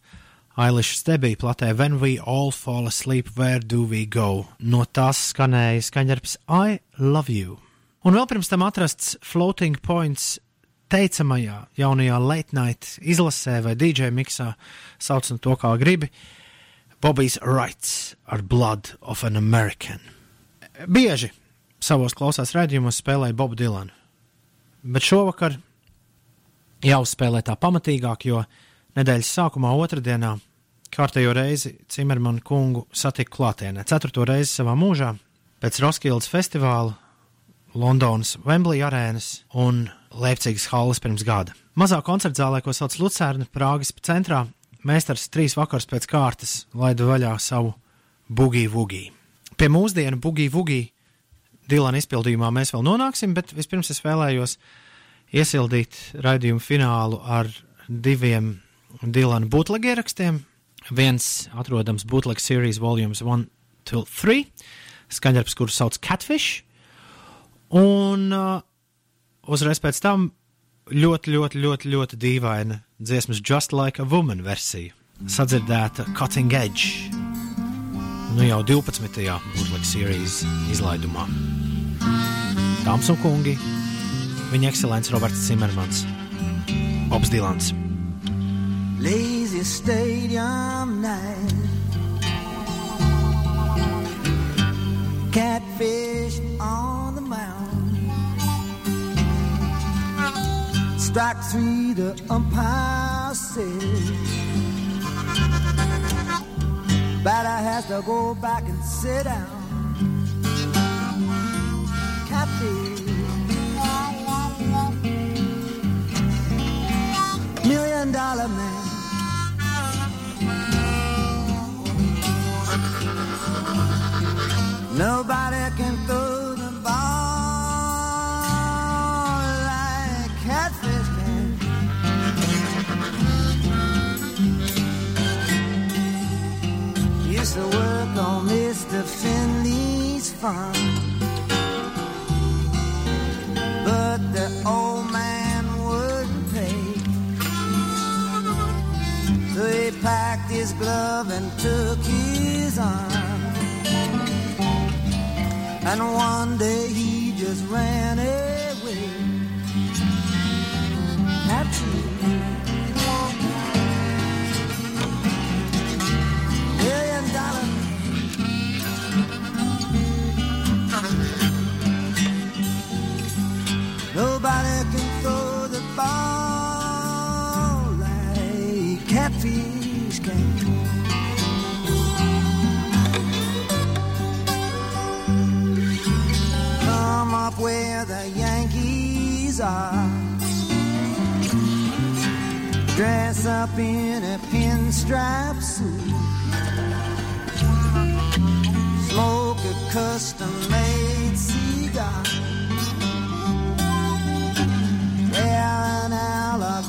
Eilish debija platē When We All Fall Asleep, Where Do We Go? No tās skanēja skaņdarbs I Love You. Un vēl pirms tam atrasts Floating Points teicamajā jaunajā night izlasē vai DJ miksā, sauc no to kā gribi, Bobijs Wrights ar Blood of an American. Bieži savos klausās raidījumos spēlēja Bobu Dilanu, bet šovakar jāuzspēlē tā pamatīgāk, jo nedēļas sākumā otrdienā kārtējo reizi Cimermanu kungu satiku klātienē, ceturto reizi savā mūžā, pēc Roskildes festivāla Londonas Wembley arēnas un Leipzigas halles pirms gada. Mazā koncerta zālē, ko sauc Lucerna, Prāgas centrā, meistars trīs vakars pēc kārtas laida vaļā savu bugiju vugiju. Pie mūsdienu bugiju vugiju Dilana izpildījumā mēs vēl nonāksim, bet vispirms es vēlējos iesildīt raidījumu finālu ar diviem Dilana bootleg ierakstiem. Viens atrodams bootleg series volumes 1 to 3, skaņdarbs, kuru sauc Catfish, Un uh, uzreiz pēc tam ļoti, ļoti, ļoti, ļoti dīvaina dziesmas Just Like a Woman versija. Sadzirdēta Cutting Edge. Nu jau 12. bootleg series izlaidumā. Dāmas un kungi, viņa ekscelents Roberts Cimermans, Bobs Dilans. Lazy stadium night. Catfish on Strike three, the umpire says. Batter has to go back and sit down. Catfish. Million dollar man. Nobody can throw Used to work on Mr. Finley's farm. But the old man wouldn't pay. So he packed his glove and took his arm. And one day he just ran away. Catfish. Nobody can throw the ball like catfish can. Come up where the Yankees are. Dress up in a pinstripe suit. Smoke a custom made cigar. Wear an alligator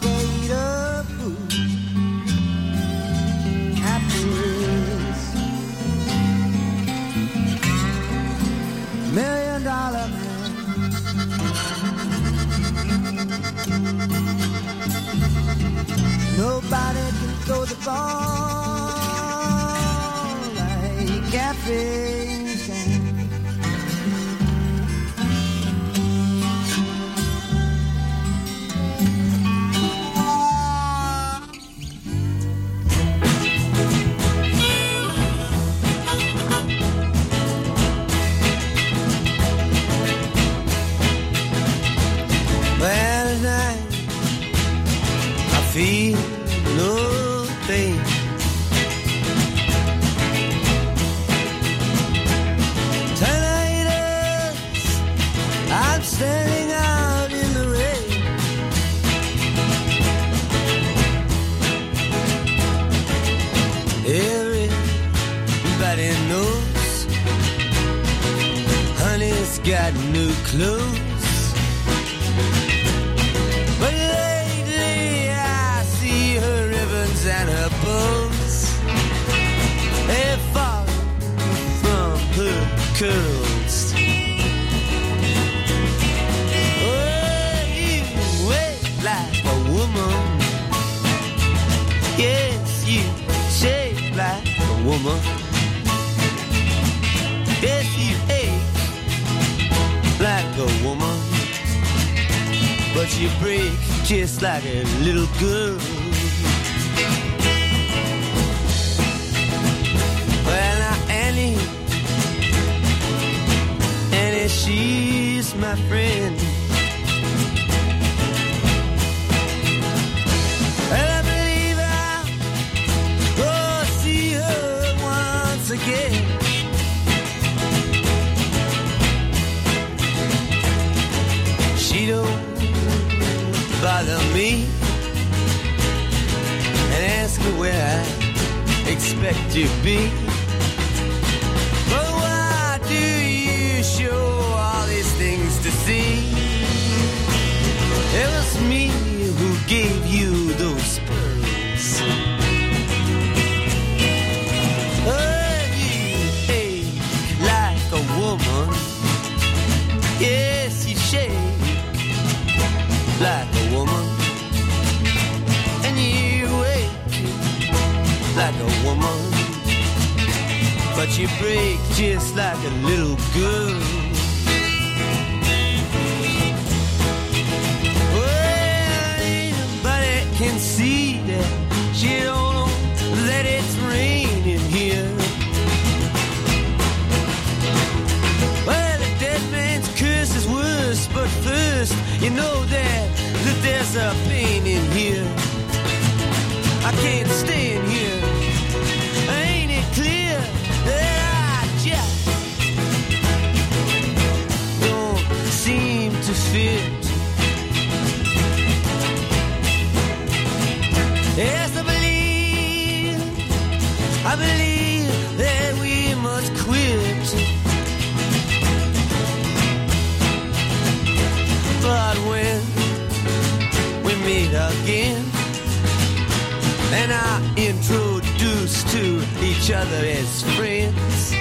each other as friends,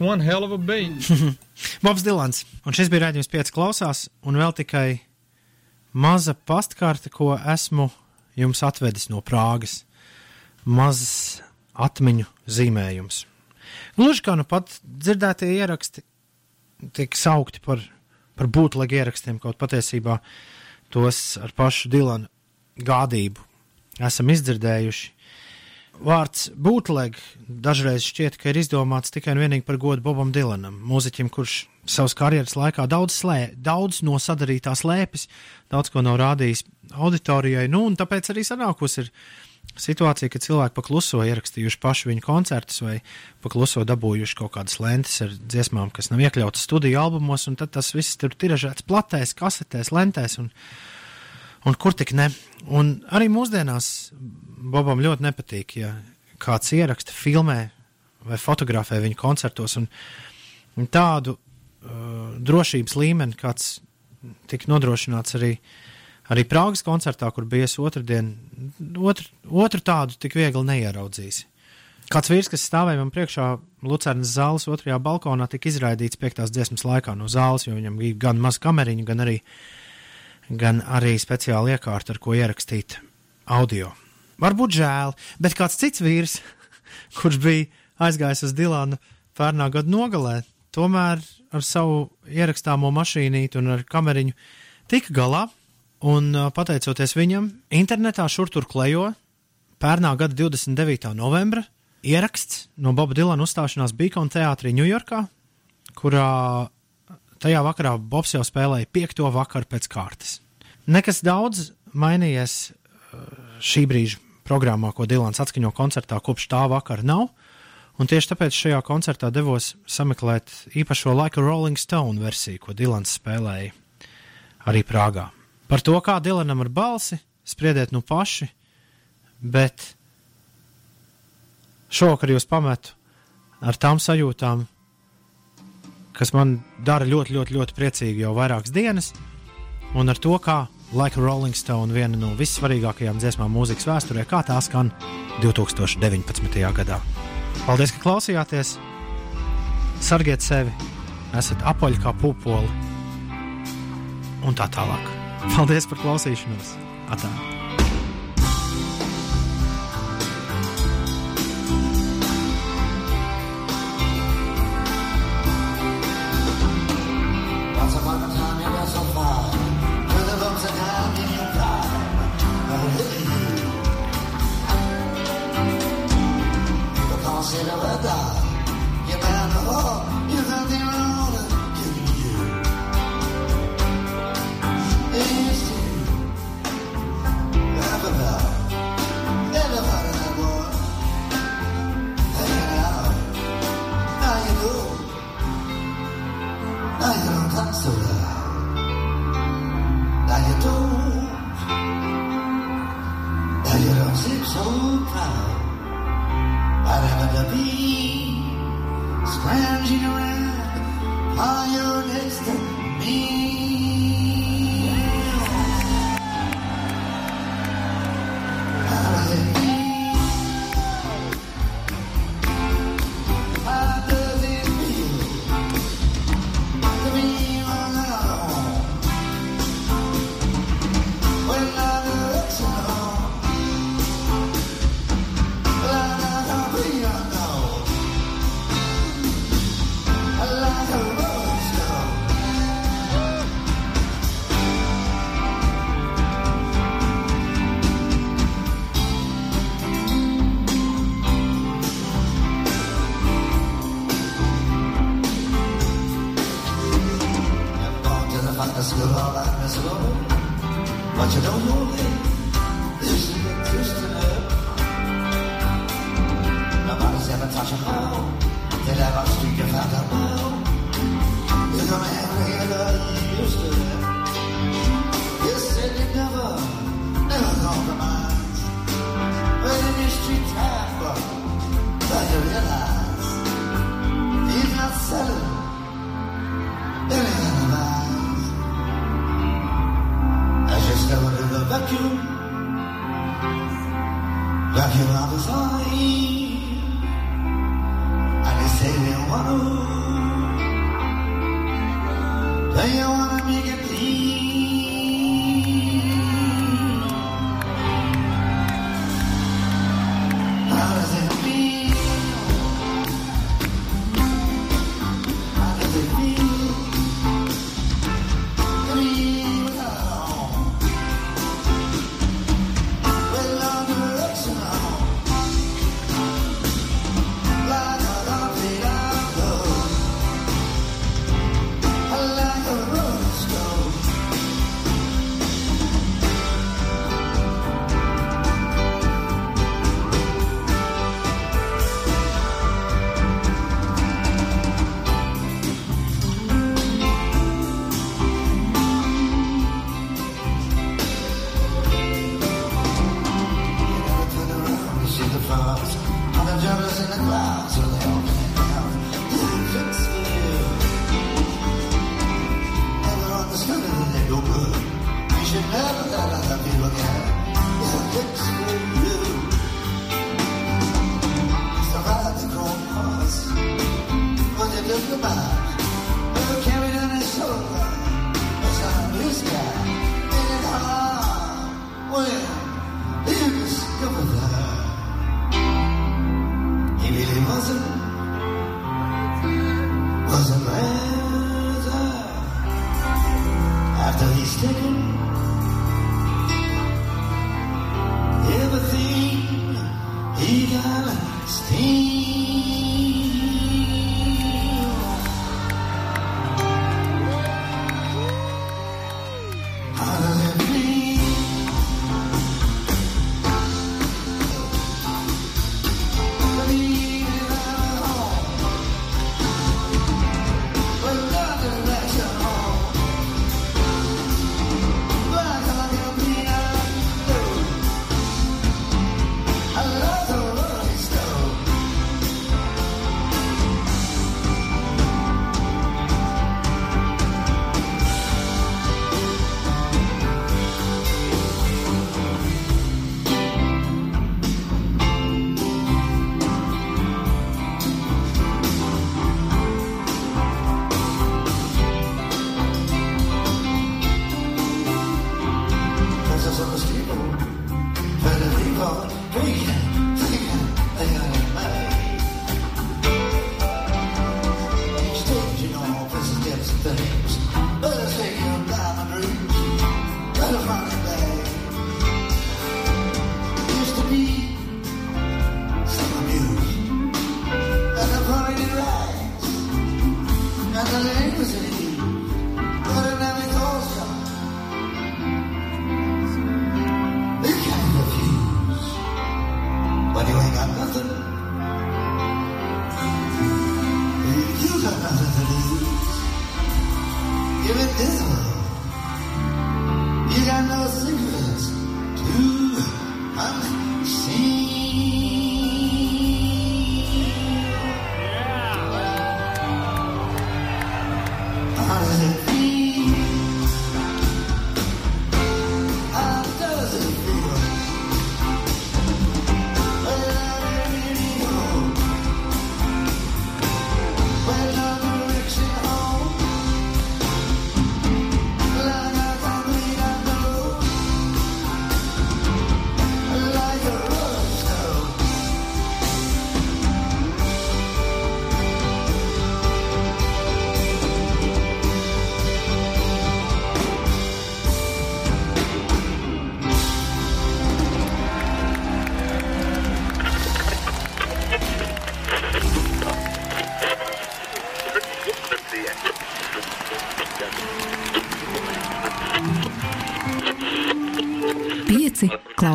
That's one hell of a beat. Bobs Dilans. Un šis bija raidījums pieci klausās, un vēl tikai maza pastkarte, ko esmu jums atvedis no Prāgas. Mazs atmiņu zīmējums. Gluži kā nu pat dzirdētie ieraksti tiek saukti par, par būtlegu ierakstiem, kaut patiesībā tos ar pašu Dilanu gādību esam izdzirdējuši. Vārds bootleg dažreiz šķiet, ka ir izdomāts tikai un vienīgi par godu Bobam Dilanam, mūziķim, kurš savas karjeras laikā daudz, slē, daudz no sadarītās lēpes, daudz ko nav rādījis auditorijai. Nu, un tāpēc arī sanākusi ir situācija, ka cilvēki pakluso ierakstījuši pašu viņu koncertus vai pakluso dabūjuši kaut kādas lentes ar dziesmām, kas nav iekļautas studiju albumos, un tad tas viss tur tiražēts platēs, kasetēs, lentēs. Un, un kur tik ne. Un arī mūsdienās Bobam ļoti nepatīk, ja kāds ieraksta, filmē vai fotografē viņu koncertos. Un, un tādu uh, drošības līmeni, kāds tika nodrošināts arī, arī Prāgas koncertā, kur bija otrdien, otru, otru tādu tik viegli neieraudzījis. Kāds vīrs, kas stāvēja man priekšā Lucernas zāles otrajā balkonā, tika izraidīts piektās dziesmas laikā no zāles, jo viņam bija gan maz kameriņu, gan arī gan arī speciāli iekārta, ar ko ierakstīt audio. Varbūt žēl, bet kāds cits vīrs, kurš bija aizgājis uz Dilānu pērnā gada nogalē, tomēr ar savu ierakstāmo mašīnīti un ar kameriņu tika galā. Un pateicoties viņam, internetā šur tur klejo pērnā gada 29. novembra ieraksts no Boba Dilana uzstāšanās Beacon teātrī Ņujorkā, kurā tajā vakarā Bobs jau spēlēja piekto vakaru pēc kārtas. Nekas daudz mainījies šī brīža programmā, ko Dilans atskaņo koncertā kopš tā vakara nav. Un tieši tāpēc šajā koncertā devos sameklēt īpašo Like a Rolling Stone versiju, ko Dilans spēlēja arī Prāgā. Par to, kā Dilanam ar balsi, spriediet nu paši, bet šovakar jūs pametu ar tām sajūtām, kas man dara ļoti, ļoti, ļoti priecīgi jau vairākas dienas, un ar to, kā Like a Rolling Stone, viena no vissvarīgākajām dziesmām mūzikas vēsturē, kā tā skan 2019. gadā. Paldies, ka klausījāties! Sargiet sevi, esat apaļi kā pupoli un tā tālāk. Paldies par klausīšanos! Atā!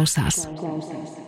Clown